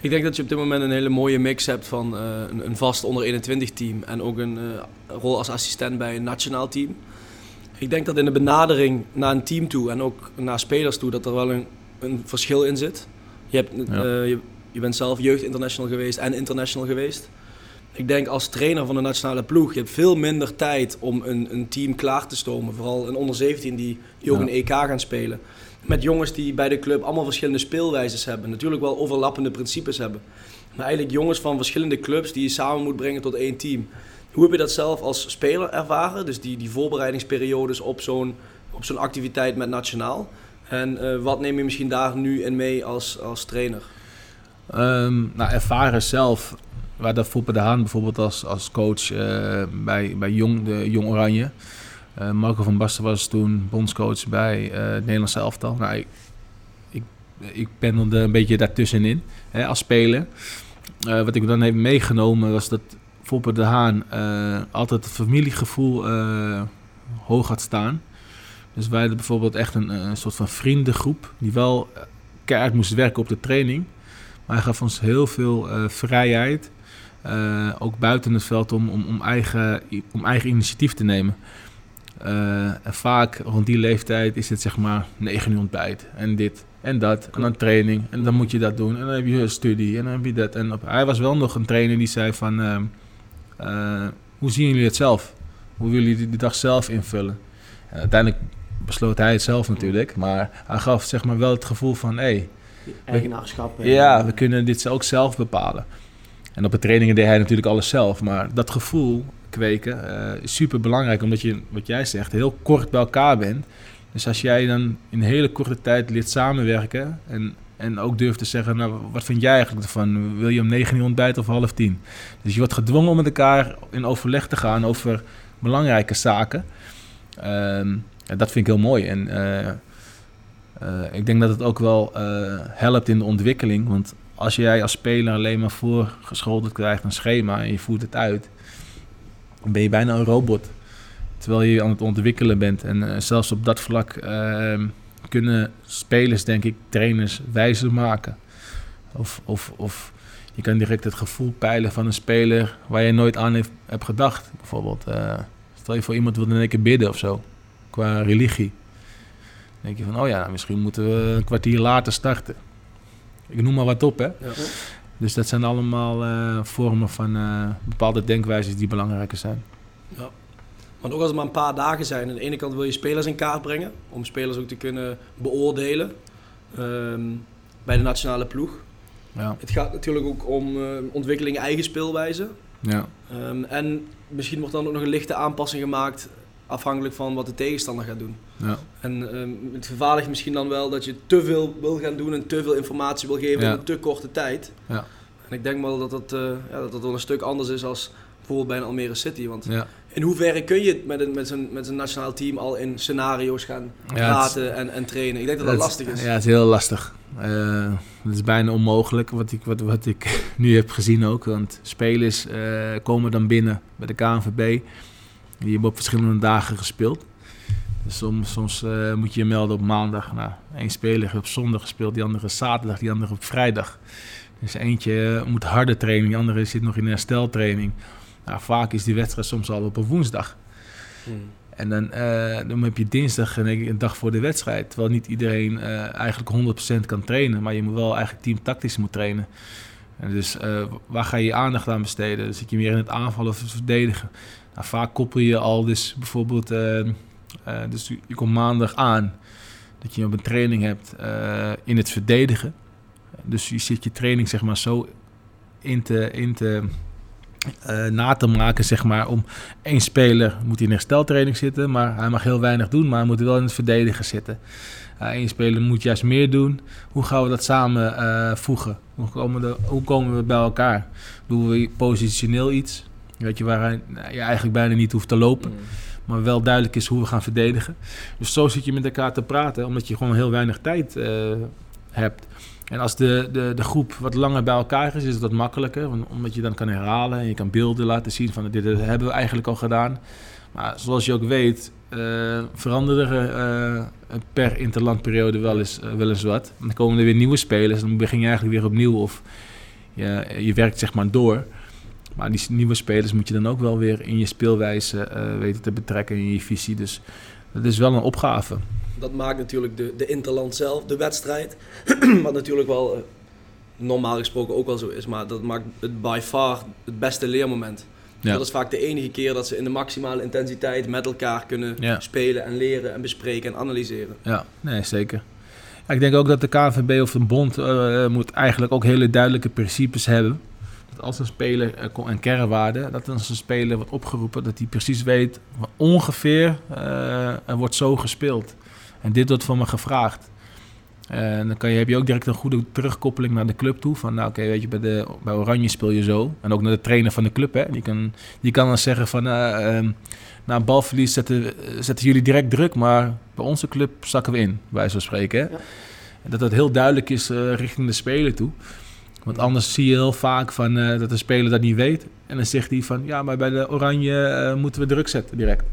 Ik denk dat je op dit moment een hele mooie mix hebt van eh, een, een vast onder 21 team en ook een eh, rol als assistent bij een nationaal team. Ik denk dat in de benadering naar een team toe en ook naar spelers toe dat er wel een, een verschil in zit. Je, hebt, Ja. eh, je, je bent zelf jeugd international geweest en international geweest. Ik denk als trainer van de nationale ploeg, je hebt veel minder tijd om een, een team klaar te stomen. Vooral een onder 17 die, die ook Ja. een EK gaan spelen. Met jongens die bij de club allemaal verschillende speelwijzes hebben. Natuurlijk wel overlappende principes hebben. Maar eigenlijk jongens van verschillende clubs die je samen moet brengen tot één team. Hoe heb je dat zelf als speler ervaren? Dus die, die voorbereidingsperiodes op zo'n, op zo'n activiteit met nationaal. En eh, wat neem je misschien daar nu in mee als, als trainer? Um, nou, ervaren zelf. Waar dat Foppe de Haan bijvoorbeeld als, als coach uh, bij, bij Jong, de Jong Oranje. Uh, Marco van Basten was toen bondscoach bij het Nederlandse elftal. Nou, ik, ik, pendelde een beetje daartussenin hè, als speler. wat ik dan heb meegenomen was dat Foppe de Haan altijd het familiegevoel hoog had staan. Dus wij hadden bijvoorbeeld echt een, een soort van vriendengroep die wel keihard moest werken op de training. Maar hij gaf ons heel veel vrijheid, ook buiten het veld, om, om, om, eigen, om eigen initiatief te nemen. Uh, en vaak rond die leeftijd is het zeg maar 9 uur ontbijt en dit en dat en dan training en dan moet je dat doen en dan heb je een studie en dan heb je dat. En op, hij was wel nog een trainer die zei van hoe zien jullie het zelf? Hoe willen jullie de dag zelf invullen? En uiteindelijk besloot hij het zelf natuurlijk, maar hij gaf zeg maar wel het gevoel van hé, hey, eigenaarschap. Ja, we kunnen dit ook zelf bepalen. En op de trainingen deed hij natuurlijk alles zelf. Maar dat gevoel kweken uh, is super belangrijk, omdat je, wat jij zegt, heel kort bij elkaar bent. Dus als jij dan in hele korte tijd leert samenwerken en, en ook durft te zeggen, nou, wat vind jij eigenlijk ervan? Wil je om negen uur ontbijten of half tien? Dus je wordt gedwongen om met elkaar in overleg te gaan over belangrijke zaken. Uh, dat vind ik heel mooi. En uh, uh, ik denk dat het ook wel helpt in de ontwikkeling. Want als jij als speler alleen maar voorgeschoteld krijgt een schema en je voert het uit, dan ben je bijna een robot. Terwijl je aan het ontwikkelen bent. En uh, zelfs op dat vlak ehm, kunnen spelers, denk ik, trainers wijzer maken. Of, of, of je kan direct het gevoel peilen van een speler waar je nooit aan heeft, hebt gedacht. Bijvoorbeeld, stel je voor iemand wil in één keer bidden of zo, qua religie denk je van, oh ja, nou, misschien moeten we een kwartier later starten. Ik noem maar wat op, hè. Ja. Dus dat zijn allemaal uh, vormen van uh, bepaalde denkwijzes die belangrijker zijn. Ja. Want ook als het maar een paar dagen zijn, aan de ene kant wil je spelers in kaart brengen, om spelers ook te kunnen beoordelen um, bij de nationale ploeg. Ja. Het gaat natuurlijk ook om uh, ontwikkeling eigen speelwijze. Ja. Um, en misschien wordt dan ook nog een lichte aanpassing gemaakt afhankelijk van wat de tegenstander gaat doen. Ja. En um, het vervaardigt misschien dan wel dat je te veel wil gaan doen en te veel informatie wil geven in een te korte tijd. Ja. En ik denk wel dat dat, uh, ja, dat dat wel een stuk anders is als bijvoorbeeld bij een Almere City. Want in hoeverre kun je met, een, met, zijn, met zijn nationaal team al in scenario's gaan praten en, en trainen? Ik denk dat dat, dat lastig is. Ja, het is heel lastig. Uh, het is bijna onmogelijk wat ik, wat, wat ik nu heb gezien ook. Want spelers uh, komen dan binnen bij de KNVB. Die hebben op verschillende dagen gespeeld. Dus soms, soms uh, moet je je melden op maandag. Nou, één speler heeft op zondag gespeeld, die andere zaterdag, die andere op vrijdag. Dus eentje moet harde training, die andere zit nog in hersteltraining. Nou, vaak is die wedstrijd soms al op een woensdag. Hmm. En dan, uh, dan heb je dinsdag een dag voor de wedstrijd. Terwijl niet iedereen uh, eigenlijk 100% kan trainen. Maar je moet wel eigenlijk teamtactisch moet trainen. En dus uh, waar ga je je aandacht aan besteden? Zit je meer in het aanvallen of het verdedigen? Nou, vaak koppel je al dus bijvoorbeeld, uh, uh, dus je komt maandag aan dat je een training hebt in het verdedigen. Dus je zit je training zeg maar zo in te, in te na te maken, zeg maar, om één speler moet in hersteltraining zitten, maar hij mag heel weinig doen, maar hij moet wel in het verdedigen zitten. Eén speler moet juist meer doen. Hoe gaan we dat samen voegen? Hoe komen, de, hoe komen we bij elkaar? Doen we positioneel iets? Weet je, waar je eigenlijk bijna niet hoeft te lopen. Mm. Maar wel duidelijk is hoe we gaan verdedigen. Dus zo zit je met elkaar te praten, omdat je gewoon heel weinig tijd uh, hebt. En als de, de, de groep wat langer bij elkaar is, is dat makkelijker. Omdat je dan kan herhalen en je kan beelden laten zien van dit hebben we eigenlijk al gedaan. Maar zoals je ook weet, uh, veranderen uh, per interlandperiode wel eens, uh, wel eens wat. Dan komen er weer nieuwe spelers dan begin je eigenlijk weer opnieuw of je, je werkt zeg maar door. Maar die nieuwe spelers moet je dan ook wel weer in je speelwijze weten te betrekken, in je visie. Dus dat is wel een opgave. Dat maakt natuurlijk de, de interland zelf, de wedstrijd, wat natuurlijk wel uh, normaal gesproken ook wel zo is, maar dat maakt het by far het beste leermoment. Ja. Dat is vaak de enige keer dat ze in de maximale intensiteit met elkaar kunnen spelen en leren en bespreken en analyseren. Ja, nee, zeker. ik denk ook dat de KNVB of de bond eh, moet eigenlijk ook hele duidelijke principes hebben. Dat als een speler eh, en kernwaarde, dat als een speler wordt opgeroepen, dat hij precies weet ongeveer eh, er wordt zo gespeeld. En dit wordt van me gevraagd. En dan kan je, heb je ook direct een goede terugkoppeling naar de club toe. Van nou oké, weet je, bij, de, bij Oranje speel je zo. En ook naar de trainer van de club. Hè. Die, kan, die kan dan zeggen van eh, ehm, na een balverlies zetten, zetten jullie direct druk. Maar bij onze club zakken we in, bij zo spreken. Hè. Ja. En dat dat heel duidelijk is eh, richting de speler toe. Want anders zie je heel vaak van, eh, dat de speler dat niet weet. En dan zegt hij van ja, maar bij de Oranje eh, moeten we druk zetten direct.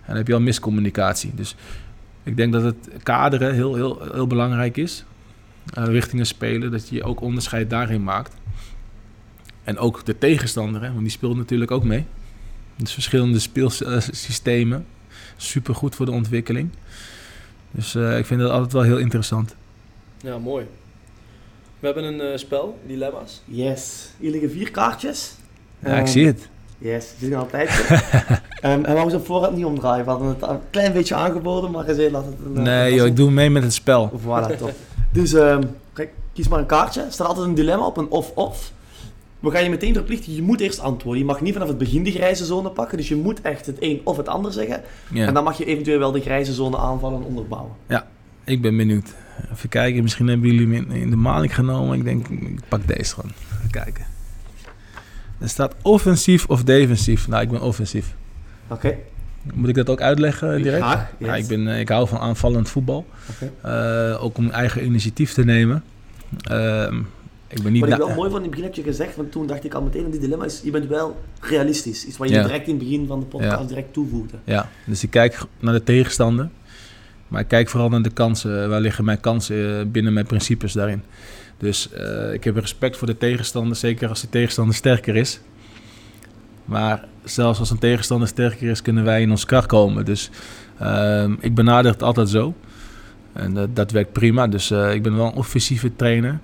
En dan heb je al miscommunicatie. Dus ik denk dat het kaderen heel, heel, heel belangrijk is. eh, richting een speler, dat je ook onderscheid daarin maakt. En ook de tegenstander, hè, want die speelt natuurlijk ook mee. Dus verschillende speelsystemen. Super goed voor de ontwikkeling. Dus eh, ik vind dat altijd wel heel interessant. Ja, mooi. We hebben een eh, spel, dilemma's. Yes. Hier liggen vier kaartjes. Ja, ik Ehm, zie het. Yes, het is al een tijdje. Ehm, en we ons op voorhand niet omdraaien. We hadden het een klein beetje aangeboden, maar gezegd laat het een... eh, Nee een joh, ik doe mee met het spel. Voilà, top. Dus ehm, kijk, kies maar een kaartje. Er staat altijd een dilemma op, een of-of. We gaan je meteen verplichten, je moet eerst antwoorden. Je mag niet vanaf het begin de grijze zone pakken, dus je moet echt het een of het ander zeggen. Ja. En dan mag je eventueel wel de grijze zone aanvallen en onderbouwen. Ik ben benieuwd. Even kijken, misschien hebben jullie in, in de maling genomen. Ik denk, ik pak deze gewoon. Even kijken. Er staat offensief of defensief. Nou, ik ben offensief. Oké. Moet ik dat ook uitleggen direct? Graag, Ja, yes. ik, ben, eh, ik hou van aanvallend voetbal. Oké. Eh, ook om eigen initiatief te nemen. Ehm, ik ben niet... Wat ik wel mooi vond, in het begin heb je gezegd, want toen dacht ik al meteen die dilemma, is je bent wel realistisch. Iets wat je Ja. direct in het begin van de podcast Ja. direct toevoegde. Ja, dus ik kijk naar de tegenstander. Maar ik kijk vooral naar de kansen. Waar liggen mijn kansen eh, binnen mijn principes daarin? Dus eh, ik heb respect voor de tegenstander, zeker als de tegenstander sterker is. Maar zelfs als een tegenstander sterker is, kunnen wij in ons kracht komen. Dus ehm, ik benader het altijd zo. En dat- dat werkt prima. Dus eh, ik ben wel een offensieve trainer.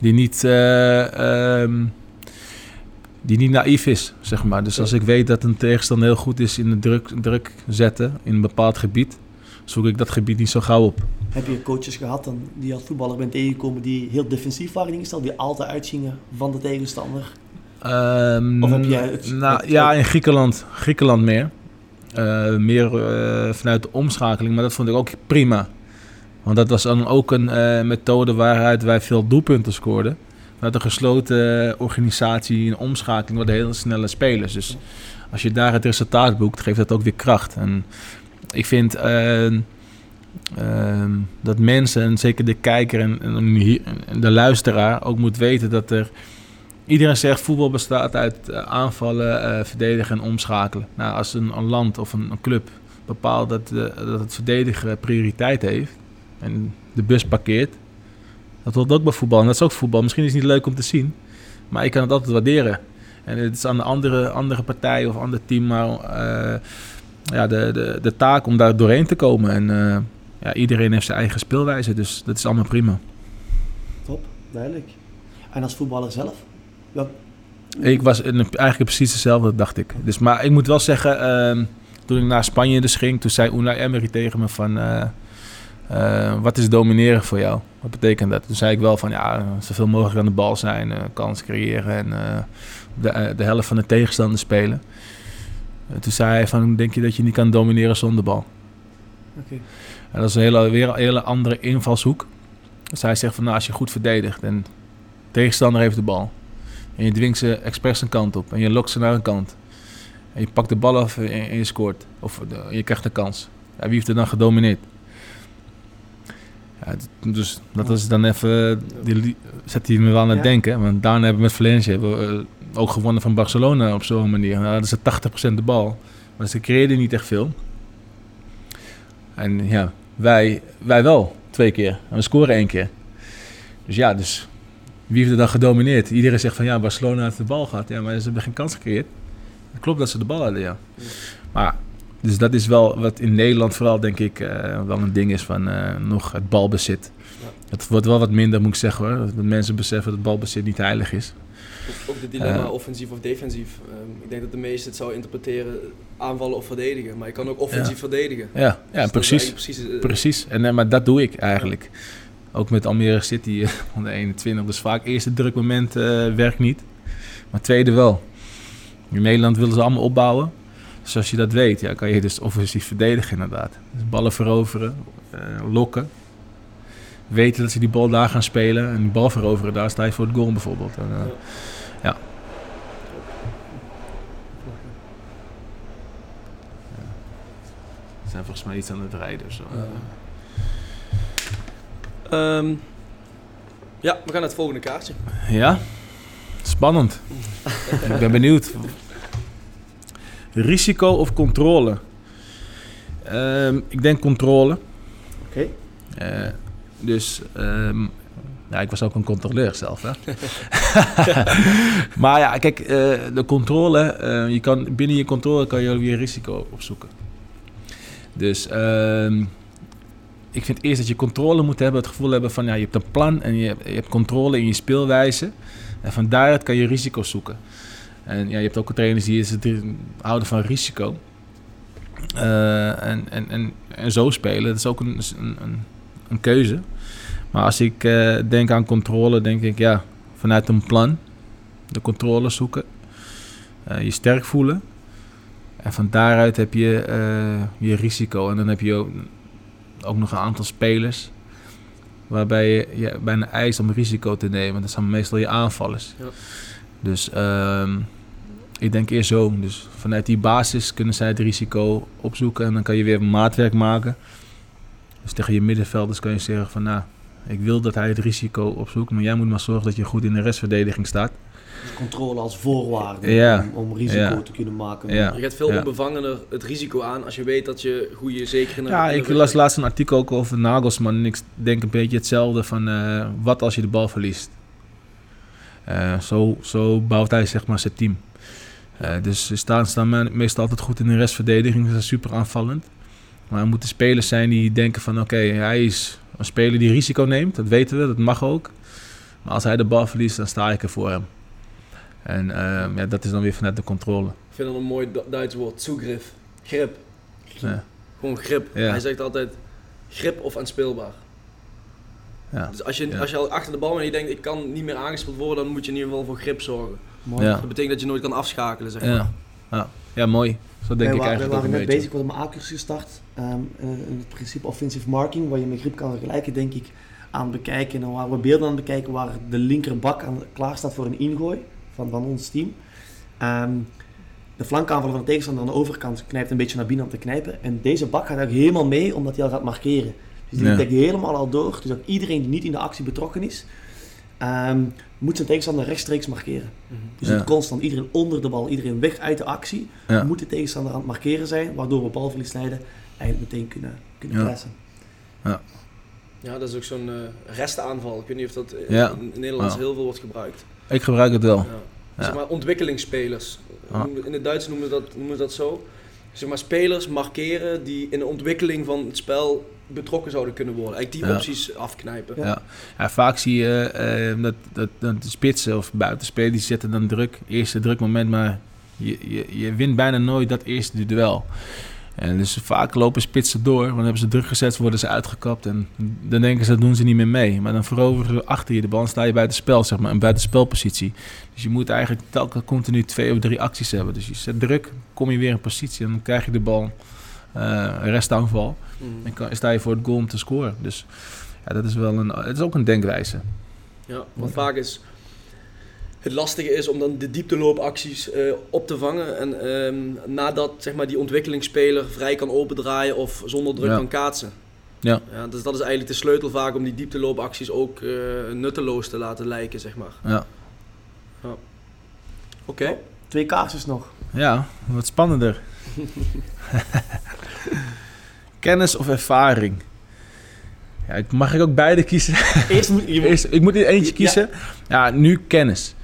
Die niet, eh, ehm, die niet naïef is, zeg maar. Dus als ik weet dat een tegenstander heel goed is in de druk, druk zetten in een bepaald gebied, zoek ik dat gebied niet zo gauw op. Heb je coaches gehad dan, die als voetballer bent tegengekomen die heel defensief waren ingesteld, die altijd uitgingen van de tegenstander? Ehm, Of heb jij het- nou, het- ja, in Griekenland, Griekenland meer. Eh, meer eh, vanuit de omschakeling, maar dat vond ik ook prima. Want dat was dan ook een eh, methode waaruit wij veel doelpunten scoorden. Vanuit een gesloten organisatie, een omschakeling, worden heel snelle spelers. Dus als je daar het resultaat boekt, geeft dat ook weer kracht. En ik vind dat mensen, en zeker de kijker en, en de luisteraar, ook moet weten dat er Iedereen zegt voetbal bestaat uit eh, aanvallen, eh, verdedigen en omschakelen. Nou, als een, een land of een, een club bepaalt dat, eh, dat het verdedigen prioriteit heeft en de bus parkeert, dat hoort ook bij voetbal. En dat is ook voetbal. Misschien is het niet leuk om te zien, maar ik kan het altijd waarderen. En het is aan de andere, andere partij of ander team maar ja, de, de, de taak om daar doorheen te komen. En ja, iedereen heeft zijn eigen speelwijze, dus dat is allemaal prima. Top, duidelijk. En als voetballer zelf? Wel, Ik was eigenlijk precies hetzelfde, dacht ik. Dus, maar ik moet wel zeggen, ehm, toen ik naar Spanje dus ging, toen zei Unai Emery tegen me van... eh, eh, wat is domineren voor jou? Wat betekent dat? Toen zei ik wel van, ja, zoveel mogelijk aan de bal zijn, eh, kans creëren en de, de helft van de tegenstander spelen. En toen zei hij van, denk je dat je niet kan domineren zonder bal? En dat is een hele, weer een hele andere invalshoek. Dus hij zegt van, nou, als je goed verdedigt en de tegenstander heeft de bal... En je dwingt ze expres een kant op. En je lokt ze naar een kant. En je pakt de bal af en, je scoort. Of je krijgt de kans. Ja, wie heeft er dan gedomineerd? Ja, dus dat is dan even... Die, li- zet hij me wel aan het Ja. denken. Want daarna hebben we met Valencia we, eh, ook gewonnen van Barcelona op zo'n manier. Nou, dat is 80% de bal. Maar ze creëerden niet echt veel. En ja, wij, wij wel. Twee keer. En we scoren één keer. Dus ja, dus wie heeft er dan gedomineerd? Iedereen zegt van ja, Barcelona heeft de bal gehad. Ja, maar ze hebben geen kans gecreëerd. Het klopt dat ze de bal hadden, ja. Ja. Maar, dus dat is wel wat in Nederland vooral denk ik eh, wel een ding is van eh, nog het balbezit. Ja. Het wordt wel wat minder, moet ik zeggen hoor. Dat mensen beseffen dat balbezit niet heilig is. Ook, de dilemma Eh. offensief of defensief. Ehm, ik denk dat de meesten het zou interpreteren aanvallen of verdedigen. Maar je kan ook offensief verdedigen. Ja, ja Dus precies. precies eh, Precies, en, eh, maar dat doe ik eigenlijk. Ook met Almere City eh, onder 21. Dus vaak eerste drukmoment eh werkt niet, maar tweede wel. In Nederland willen ze allemaal opbouwen. Dus als je dat weet, ja, kan je dus offensief verdedigen inderdaad. Dus ballen veroveren, lokken. Weten dat ze die bal daar gaan spelen en die bal veroveren, daar sta je voor het goal bijvoorbeeld. En, eh, Ja. ze zijn volgens mij iets aan het rijden zo. Ja. Ehm, ja, we gaan naar het volgende kaartje. Ja, spannend. ik ben benieuwd. Risico of controle? Ehm, ik denk controle. Oké. Eh, dus, ehm, ja, ik was ook een controleur zelf, hè. maar ja, kijk, eh, de controle, eh, je kan, binnen je controle kan je weer risico opzoeken. Dus ehm, ik vind eerst dat je controle moet hebben, het gevoel hebben van, ja, je hebt een plan en je hebt, je hebt controle in je speelwijze. En van daaruit kan je risico zoeken. En ja, je hebt ook trainers die is het houden van risico. Eh, en, en, en, en zo spelen, dat is ook een, een, een, een keuze. Maar als ik eh, denk aan controle, denk ik ja, vanuit een plan. De controle zoeken. eh, je sterk voelen. En van daaruit heb je eh, je risico. En dan heb je ook, ook nog een aantal spelers. Waarbij je, je bijna eist om risico te nemen. Dat zijn meestal je aanvallers. Ja. Dus ehm, ik denk eerst zo. Dus vanuit die basis kunnen zij het risico opzoeken. En dan kan je weer maatwerk maken. Dus tegen je middenvelders kan je zeggen van... Nou, ik wil dat hij het risico opzoekt. Maar jij moet maar zorgen dat je goed in de restverdediging staat. Dus controle als voorwaarde Ja. om, om risico Ja. te kunnen maken. Ja. Je gaat veel Ja. onbevangener het risico aan als je weet dat je goede een- Ja, ik las laatst een artikel ook over Nagelsman. En ik denk een beetje hetzelfde van... eh, wat als je de bal verliest? Eh, zo, zo bouwt hij zeg maar zijn team. Eh, dus ze staan, staan me- meestal altijd goed in de restverdediging. Ze zijn super aanvallend. Maar er moeten spelers zijn die denken van... Oké, hij is een speler die risico neemt. Dat weten we, dat mag ook. Maar als hij de bal verliest, dan sta ik er voor hem. En eh, ja, dat is dan weer vanuit de controle. Ik vind dat een mooi Du- Duits woord. Zugriff. Grip. Ja. Gewoon grip. Ja. Hij zegt altijd grip of aanspeelbaar. Ja. Dus als je, Ja. als je al achter de bal bent en je denkt ik kan niet meer aangespeeld worden, dan moet je in ieder geval voor grip zorgen. Mooi. Ja. Dat betekent dat je nooit kan afschakelen, zeg maar. Ja. Ja. mooi. Zo denk wij, ik eigenlijk ook waren net bezig met een A-cursus gestart. Ehm, eh, in het principe offensive marking, waar je met grip kan vergelijken, denk ik, aan bekijken. En waar we beelden aan bekijken waar de linkerbak aan, klaar staat voor een ingooi van, van ons team. Ehm, de flankaanvaller van de tegenstander aan de overkant knijpt een beetje naar binnen om te knijpen. En deze bak gaat eigenlijk helemaal mee, omdat hij al gaat markeren. Dus die Ja. helemaal al door. Dus ook iedereen die niet in de actie betrokken is, ehm, moet zijn tegenstander rechtstreeks markeren. Mhm. Dus Ja. het constant iedereen onder de bal, iedereen weg uit de actie Ja. moet de tegenstander aan het markeren zijn, waardoor we balverlies leiden, eigenlijk meteen kunnen, kunnen Ja. pressen. Ja, dat is ook zo'n eh restaanval. Ik weet niet of dat eh, Ja. in het Nederlands Ja. heel veel wordt gebruikt. Ik gebruik het wel. Ja. Ja. Zeg maar ontwikkelingsspelers. Ja. In het Duits noemen ze dat, noemen ze dat zo. Zeg maar spelers markeren die in de ontwikkeling van het spel betrokken zouden kunnen worden. Eigenlijk die opties afknijpen. Ja. Ja. Vaak zie je eh, dat, dat, dat de spitsen of buitenspelers die zetten dan druk. Eerste drukmoment, maar je, je, je wint bijna nooit dat eerste duel. En dus vaak lopen spitsen door, want dan hebben ze druk gezet, worden ze uitgekapt. En dan denken ze, dat doen ze niet meer mee. Maar dan veroveren ze achter je de bal en sta je buiten spel, zeg maar, een buitenspelpositie. Dus je moet eigenlijk telkens continu twee of drie acties hebben. Dus je zet druk, kom je weer in positie en dan krijg je de bal, eh restaanval. Mhm. En kan, sta je voor het goal om te scoren. Dus ja, dat is wel een, het is ook een denkwijze. Ja, want vaak is het lastige is om dan de diepteloopacties eh, op te vangen. En ehm, nadat zeg maar, die ontwikkelingsspeler vrij kan opendraaien of zonder druk Ja. kan kaatsen. Ja. Ja, dus dat is eigenlijk de sleutel vaak om die diepteloopacties ook eh, nutteloos te laten lijken, zeg maar. Ja, Oké. Twee kaarsjes nog. ja wat spannender. Kennis of ervaring? Ja, ik- mag ik ook beide kiezen? Eerst moet je moet- Eerst, ik moet er eentje kiezen. Ja, nu kennis.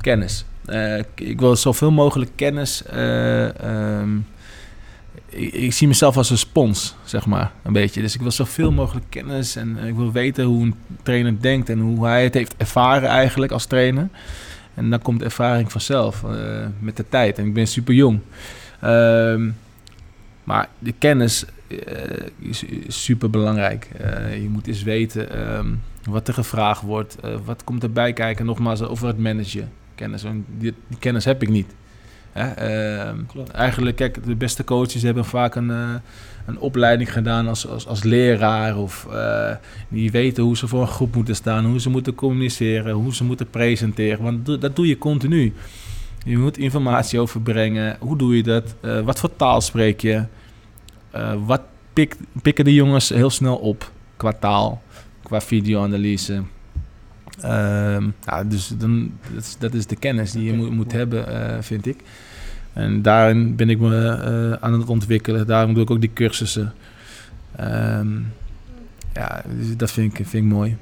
Kennis. Eh, ik- wil zoveel mogelijk kennis. eh, ehm, ik, ik zie mezelf als een spons, zeg maar, een beetje. Dus ik wil zoveel mogelijk kennis en ik wil weten hoe een trainer denkt en hoe hij het heeft ervaren eigenlijk als trainer. En dan komt ervaring vanzelf uh, met de tijd. En ik ben super jong. Ehm, maar de kennis uh, is, is, super belangrijk. Uh, je moet eens weten um, wat er gevraagd wordt. wat komt erbij kijken, nogmaals, over het managen. Kennis. Die, die kennis heb ik niet. Uh, eigenlijk, kijk, de beste coaches hebben vaak een, een opleiding gedaan als, als, als leraar. Of die weten hoe ze voor een groep moeten staan, hoe ze moeten communiceren, hoe ze moeten presenteren. Want dat doe je continu. Je moet informatie overbrengen. Hoe doe je dat? Eh, wat voor taal spreek je? Wat pik, pikken de jongens heel snel op qua taal, qua videoanalyse? Um, ja, dus dan, dat, is, dat is de kennis die je moet, moet hebben, uh, vind ik. En daarin ben ik me uh, aan het ontwikkelen. Daarom doe ik ook die cursussen. Um, ja, dus dat vind ik, vind ik mooi.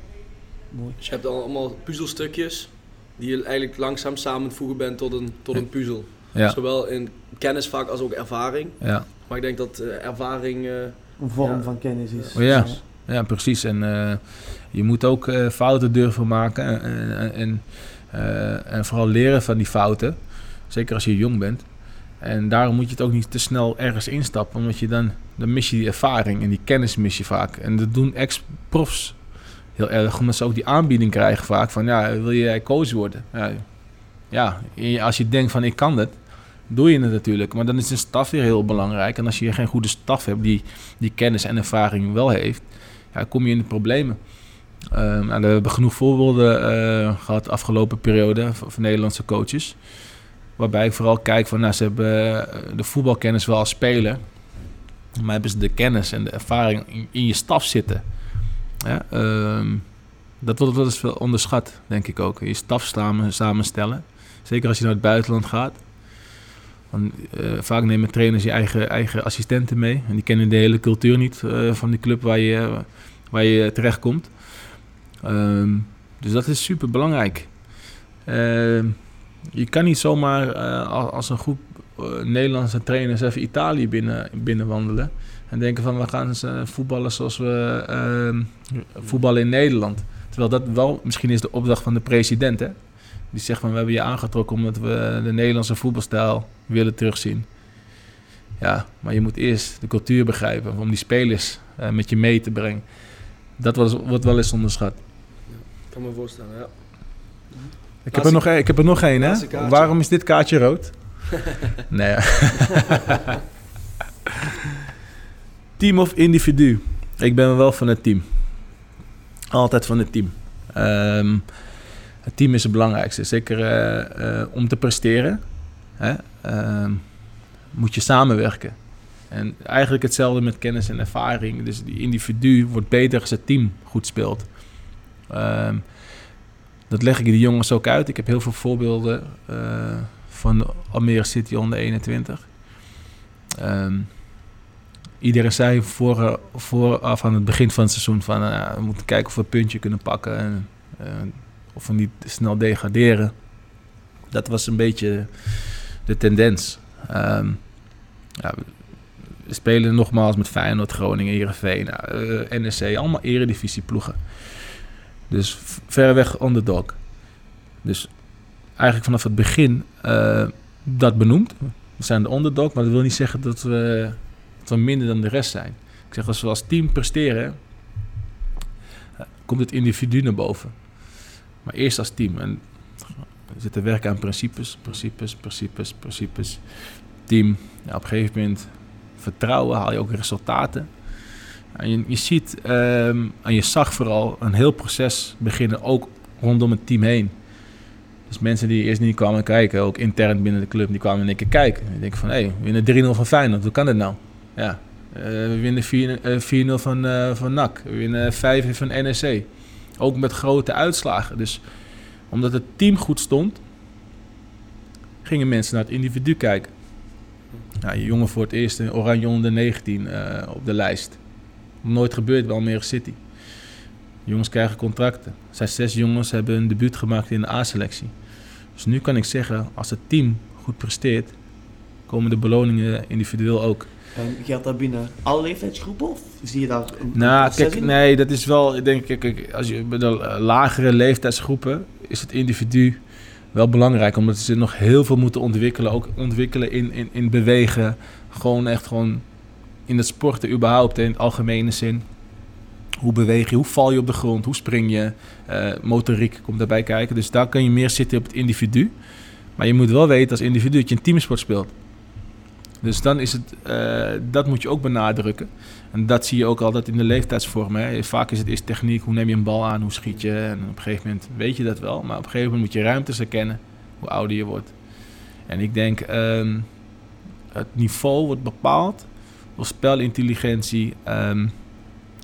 mooi. Dus je hebt allemaal puzzelstukjes die je eigenlijk langzaam samenvoegen bent tot een, tot een puzzel. Ja. Zowel in kennis vaak als ook ervaring. Ja. Maar ik denk dat uh, ervaring... een vorm van kennis is. Oh, ja. ja, precies. En je moet ook uh, fouten durven maken en, en, uh, en, vooral leren van die fouten. Zeker als je jong bent. En daarom moet je het ook niet te snel ergens instappen, omdat je dan, dan mis je die ervaring en die kennis mis je vaak. En dat doen ex-profs heel erg, omdat ze ook die aanbieding krijgen vaak van ja, wil jij coach worden? Ja, ja, als je denkt van ik kan dat, doe je het natuurlijk. Maar dan is de staf weer heel belangrijk. En als je geen goede staf hebt die die kennis en ervaring wel heeft, ja, kom je in de problemen. Um, we hebben genoeg voorbeelden uh, gehad de afgelopen periode van, Nederlandse coaches. Waarbij ik vooral kijk van, nou, ze hebben eh, de voetbalkennis wel als speler. Maar hebben ze de kennis en de ervaring in, je staf zitten. Um, dat wordt wel eens onderschat, denk ik ook. Je staf samen, samenstellen. Zeker als je naar het buitenland gaat. Uh, vaak nemen trainers je eigen, eigen assistenten mee. En die kennen de hele cultuur niet uh, van die club waar je, waar je terechtkomt. Um, dus dat is super belangrijk. Uh, je kan niet zomaar uh, als een groep Nederlandse trainers even Italië binnen, binnenwandelen. En denken van we gaan voetballen zoals we ehm, voetballen in Nederland. Terwijl dat wel misschien is de opdracht van de president. Hè? Die zegt van we hebben je aangetrokken omdat we de Nederlandse voetbalstijl willen terugzien. Ja, maar je moet eerst de cultuur begrijpen om die spelers met je mee te brengen. Dat wordt wel eens onderschat kan me voorstellen, ja. Ik heb, er nog, ik heb er nog één, hè? Waarom is dit kaartje rood? nee. team of individu? Ik ben wel van het team. Altijd van het team. Um, het team is het belangrijkste. Zeker uh, uh, om te presteren. Hè? Um, moet je samenwerken. En eigenlijk hetzelfde met kennis en ervaring. Dus die individu wordt beter als het team goed speelt. Um, dat leg ik de jongens ook uit. Ik heb heel veel voorbeelden uh, van Almere City onder 21. Um, iedereen zei voor, vooraf aan het begin van het seizoen van we moeten kijken of we een puntje kunnen pakken en of we niet snel degraderen. Dat was een beetje de tendens. Um, ja, we spelen nogmaals met Feyenoord, Groningen, Heerenveen, uh, NEC, allemaal eredivisieploegen. Dus verreweg underdog. Dus eigenlijk vanaf het begin uh, dat benoemd. We zijn de underdog, maar dat wil niet zeggen dat we, dat we minder dan de rest zijn. Ik zeg, als we als team presteren, uh, komt het individu naar boven. Maar eerst als team. En we zitten werken aan principes, principes, principes, principes. Team. Op een gegeven moment vertrouwen, haal je ook resultaten. En je, ziet, um, en je zag vooral een heel proces beginnen, ook rondom het team heen. Dus mensen die eerst niet kwamen kijken, ook intern binnen de club, die kwamen in één keer kijken. En denken van, hé, hey, we winnen 3-0 van Feyenoord, hoe kan dat nou? Ja, uh, we winnen 4-0 uh, van, uh, van NAC, we winnen 5 van NEC. Ook met grote uitslagen. Dus omdat het team goed stond, gingen mensen naar het individu kijken. Nou, je jongen voor het eerst in Oranje onder 19 op de lijst. Nooit gebeurd bij Almere City. jongens krijgen contracten. Zijn zes jongens hebben een debuut gemaakt in de A-selectie. Dus nu kan ik zeggen, als het team goed presteert, komen de beloningen individueel ook. En geldt dat binnen alle leeftijdsgroepen of zie je daar een Nou, kijk, nee, dat is wel, denk ik, als je bij de lagere leeftijdsgroepen is het individu wel belangrijk, omdat ze nog heel veel moeten ontwikkelen. Ook ontwikkelen in, in, in bewegen. Gewoon echt gewoon in het sporten überhaupt in het algemene zin. Hoe beweeg je? Hoe val je op de grond? Hoe spring je? Uh, motoriek komt daarbij kijken. Dus daar kan je meer zitten op het individu. Maar je moet wel weten als individu dat je een teamsport speelt. Dus dan is het, uh, dat moet je ook benadrukken. En dat zie je ook altijd in de leeftijdsvorm. Hè. Vaak is het eerst techniek, hoe neem je een bal aan, hoe schiet je. En op een gegeven moment weet je dat wel. Maar op een gegeven moment moet je ruimtes herkennen, hoe ouder je wordt. En ik denk, um, het niveau wordt bepaald door spelintelligentie. Um,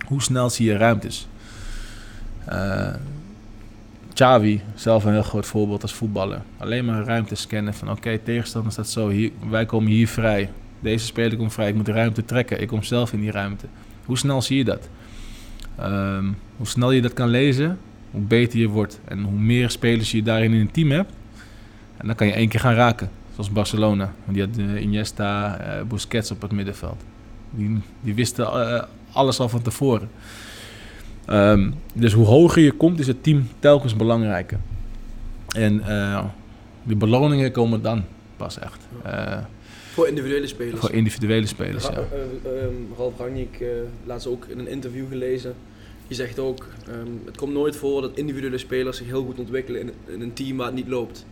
hoe snel zie je ruimtes? Uh, Xavi, zelf een heel groot voorbeeld als voetballer. Alleen maar ruimte scannen van oké, tegenstander staat zo, hier, wij komen hier vrij. Deze speler komt vrij, ik moet de ruimte trekken, ik kom zelf in die ruimte. Hoe snel zie je dat? Um, hoe snel je dat kan lezen, hoe beter je wordt. En hoe meer spelers je daarin in een team hebt. En dan kan je één keer gaan raken. Zoals Barcelona. Die had uh, Iniesta, uh, Busquets op het middenveld. Die, die wisten uh, alles al van tevoren. Um, dus hoe hoger je komt, is het team telkens belangrijker. En uh, die beloningen komen dan pas echt. Uh, voor individuele spelers. Voor individuele spelers, Ra ja. Uh, um, Ralf Rangnick, laatst ook in een interview gelezen. Die zegt ook, um, het komt nooit voor dat individuele spelers zich heel goed ontwikkelen in, in een team waar het niet loopt.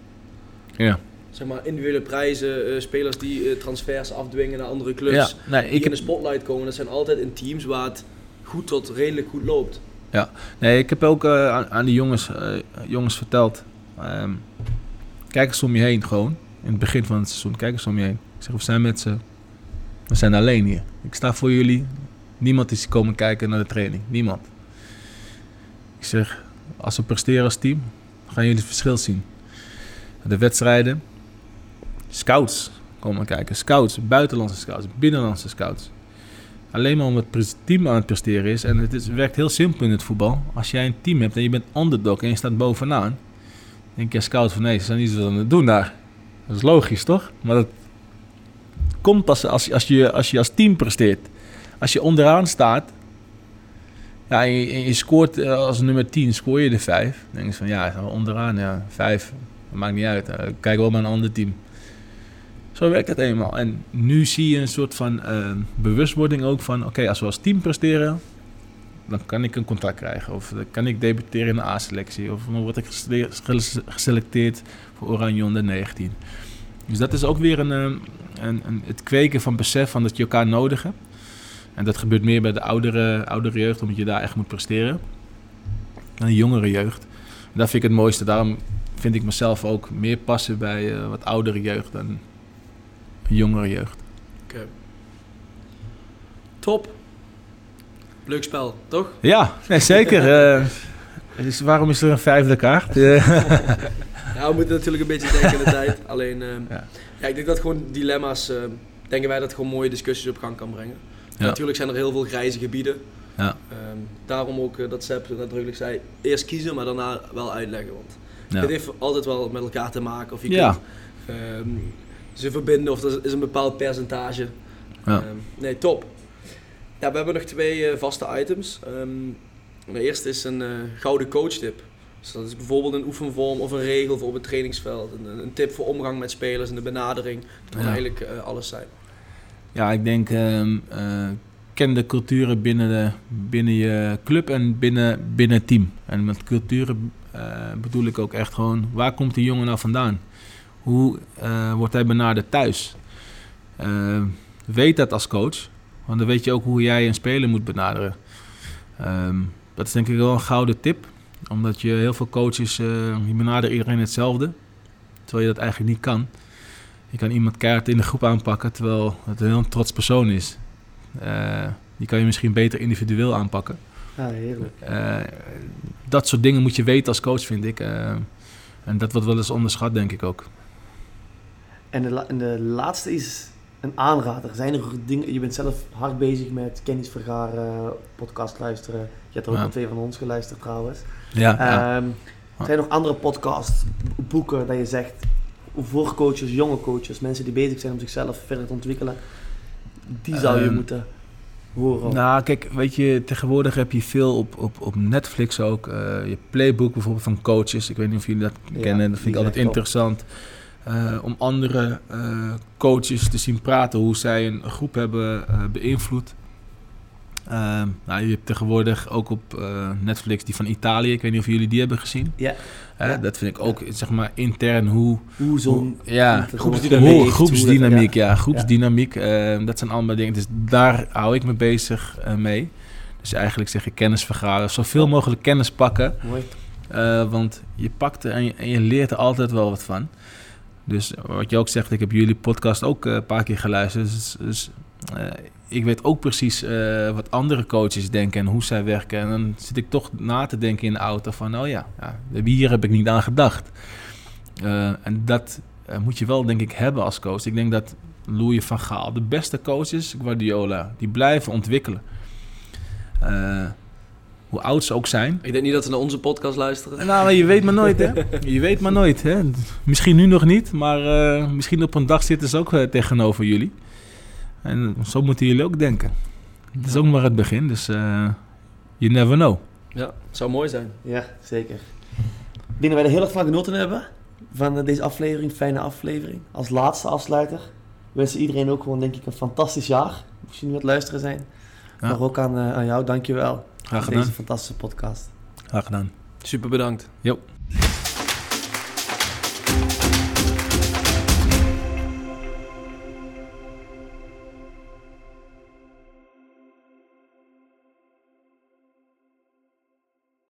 Ja. Zeg maar individuele prijzen, spelers die transfers afdwingen naar andere clubs. Ja, nee, die ik in de spotlight komen, dat zijn altijd in teams waar het goed tot redelijk goed loopt. Ja, nee, ik heb ook uh, aan, aan, die jongens, uh, jongens verteld. Um, kijk eens om je heen gewoon. In het begin van het seizoen, kijk eens om je heen. Ik zeg, we zijn met z'n... We zijn alleen hier. Ik sta voor jullie. Niemand is komen kijken naar de training. Niemand. Ik zeg, als we presteren als team, gaan jullie het verschil zien. De wedstrijden. Scouts komen kijken. Scouts, buitenlandse scouts, binnenlandse scouts. Alleen maar omdat het team aan het presteren is. En het is, werkt heel simpel in het voetbal. Als jij een team hebt en je bent underdog en je staat bovenaan. denk je scout van nee, ze zijn iets aan het doen daar. Dat is logisch toch? Maar dat komt pas als, als, je, als je als team presteert. Als je onderaan staat. Ja, en je, scoort eh, als nummer 10, scoor je de 5. Dan denk je van ja, onderaan, ja, 5. Dat maakt niet uit. Kijk wel maar een ander team. Zo werkt het eenmaal. En nu zie je een soort van uh, bewustwording ook van... oké, als we als team presteren... dan kan ik een contract krijgen. Of dan kan ik debuteren in de A-selectie. Of dan word ik geselecteerd voor Oranje onder 19. Dus dat is ook weer een, een, een, het kweken van besef van dat je elkaar nodig hebt. En dat gebeurt meer bij de oudere, oudere jeugd... omdat je daar echt moet presteren. Dan de jongere jeugd. En dat vind ik het mooiste. Daarom vind ik mezelf ook meer passen bij uh, wat oudere jeugd... dan jongere jeugd. Oké. Okay. Top. Leuk spel, toch? Ja, nee, zeker. uh, dus waarom is er een vijfde kaart? ja, we moeten natuurlijk een beetje denken in de tijd. Alleen, uh, ja. ja. ik denk dat gewoon dilemma's, uh, denken wij dat gewoon mooie discussies op gang kan brengen. Ja. Natuurlijk zijn er heel veel grijze gebieden. Ja. Um, daarom ook dat Sepp nadrukkelijk zei, eerst kiezen, maar daarna wel uitleggen. Want het heeft altijd wel met elkaar te maken. Of je ja. kunt, um, ze verbinden of er is een bepaald percentage. Ja. Um, nee, top. Ja, we hebben nog twee uh, vaste items. Um, de eerste is een uh, gouden coachtip. Dus dat is bijvoorbeeld een oefenvorm of een regel voor op het trainingsveld. Een, een tip voor omgang met spelers en de benadering. Dat kan ja. eigenlijk uh, alles zijn. Ja, ik denk um, ken de culturen binnen, de, binnen je club en binnen, binnen het team. En met culturen bedoel ik ook echt gewoon, waar komt die jongen nou vandaan? Hoe uh, wordt hij benaderd thuis? Uh, weet dat als coach, want dan weet je ook hoe jij een speler moet benaderen. Um, dat is denk ik wel een gouden tip, omdat je heel veel coaches, uh, iedereen hetzelfde, terwijl je dat eigenlijk niet kan. Je kan iemand keihard in de groep aanpakken, terwijl het een heel trots persoon is. die kan je misschien beter individueel aanpakken. Ja, heerlijk. dat soort dingen moet je weten als coach, vind ik. en dat wordt wel eens onderschat, denk ik ook. En de, en de laatste is een aanrader. Zijn er dingen, je bent zelf hard bezig met kennis vergaren, podcast luisteren. Je hebt er ook ja. twee van ons geluisterd trouwens. Ja, ja. Um, zijn er nog andere podcasts, boeken dat je zegt voor coaches, jonge coaches, mensen die bezig zijn om zichzelf verder te ontwikkelen, die zou je um, moeten horen? Nou, kijk, weet je, tegenwoordig heb je veel op, op, op Netflix ook. eh, je playbook bijvoorbeeld van coaches. Ik weet niet of jullie dat Ja, kennen. Dat vind ik altijd top. interessant. Eh, om andere eh, coaches te zien praten, hoe zij een groep hebben eh, beïnvloed. Ehm, nou, je hebt tegenwoordig ook op Netflix die van Italië. Ik weet niet of jullie die hebben gezien. Ja. Ja. Dat vind ik ook, zeg maar, intern hoe... Hoe zo'n ja, groepsdynamiek. Hoe, groepsdynamiek, dat- ja. Groepsdynamiek, eh, dat zijn allemaal dingen. Dus daar hou ik me bezig mee. Dus eigenlijk zeg ik kennis vergaren. Zoveel mogelijk kennis pakken. Mooi. want je pakt er en je, en je leert er altijd wel wat van. Dus wat je ook zegt, ik heb jullie podcast ook eh, een paar keer geluisterd. Dus, dus eh, ik weet ook precies eh, wat andere coaches denken en hoe zij werken. En dan zit ik toch na te denken in de auto van, oh ja, ja hier heb ik niet aan gedacht. En dat moet je wel, denk ik, hebben als coach. Ik denk dat Louis van Gaal, de beste coach is, Guardiola, die blijven ontwikkelen. Hoe oud ze ook zijn. Ik denk niet dat ze naar onze podcast luisteren. Nou, je weet maar nooit, hè? Je weet maar nooit, hè? Misschien nu nog niet, maar eh, misschien op een dag zitten ze ook eh, tegenover jullie. En zo moeten jullie ook denken. Het is ook maar het begin, dus eh you never know. Ja, het zou mooi zijn. Ja, zeker. Ik denk dat wij er heel erg van genoten hebben van deze aflevering, fijne aflevering. Als laatste afsluiter wensen iedereen ook gewoon denk ik een fantastisch jaar. Als jullie aan het luisteren zijn. Ja. Maar ook aan, aan jou, dankjewel. Graag gedaan. Deze fantastische podcast. Graag gedaan. Super bedankt. Jo.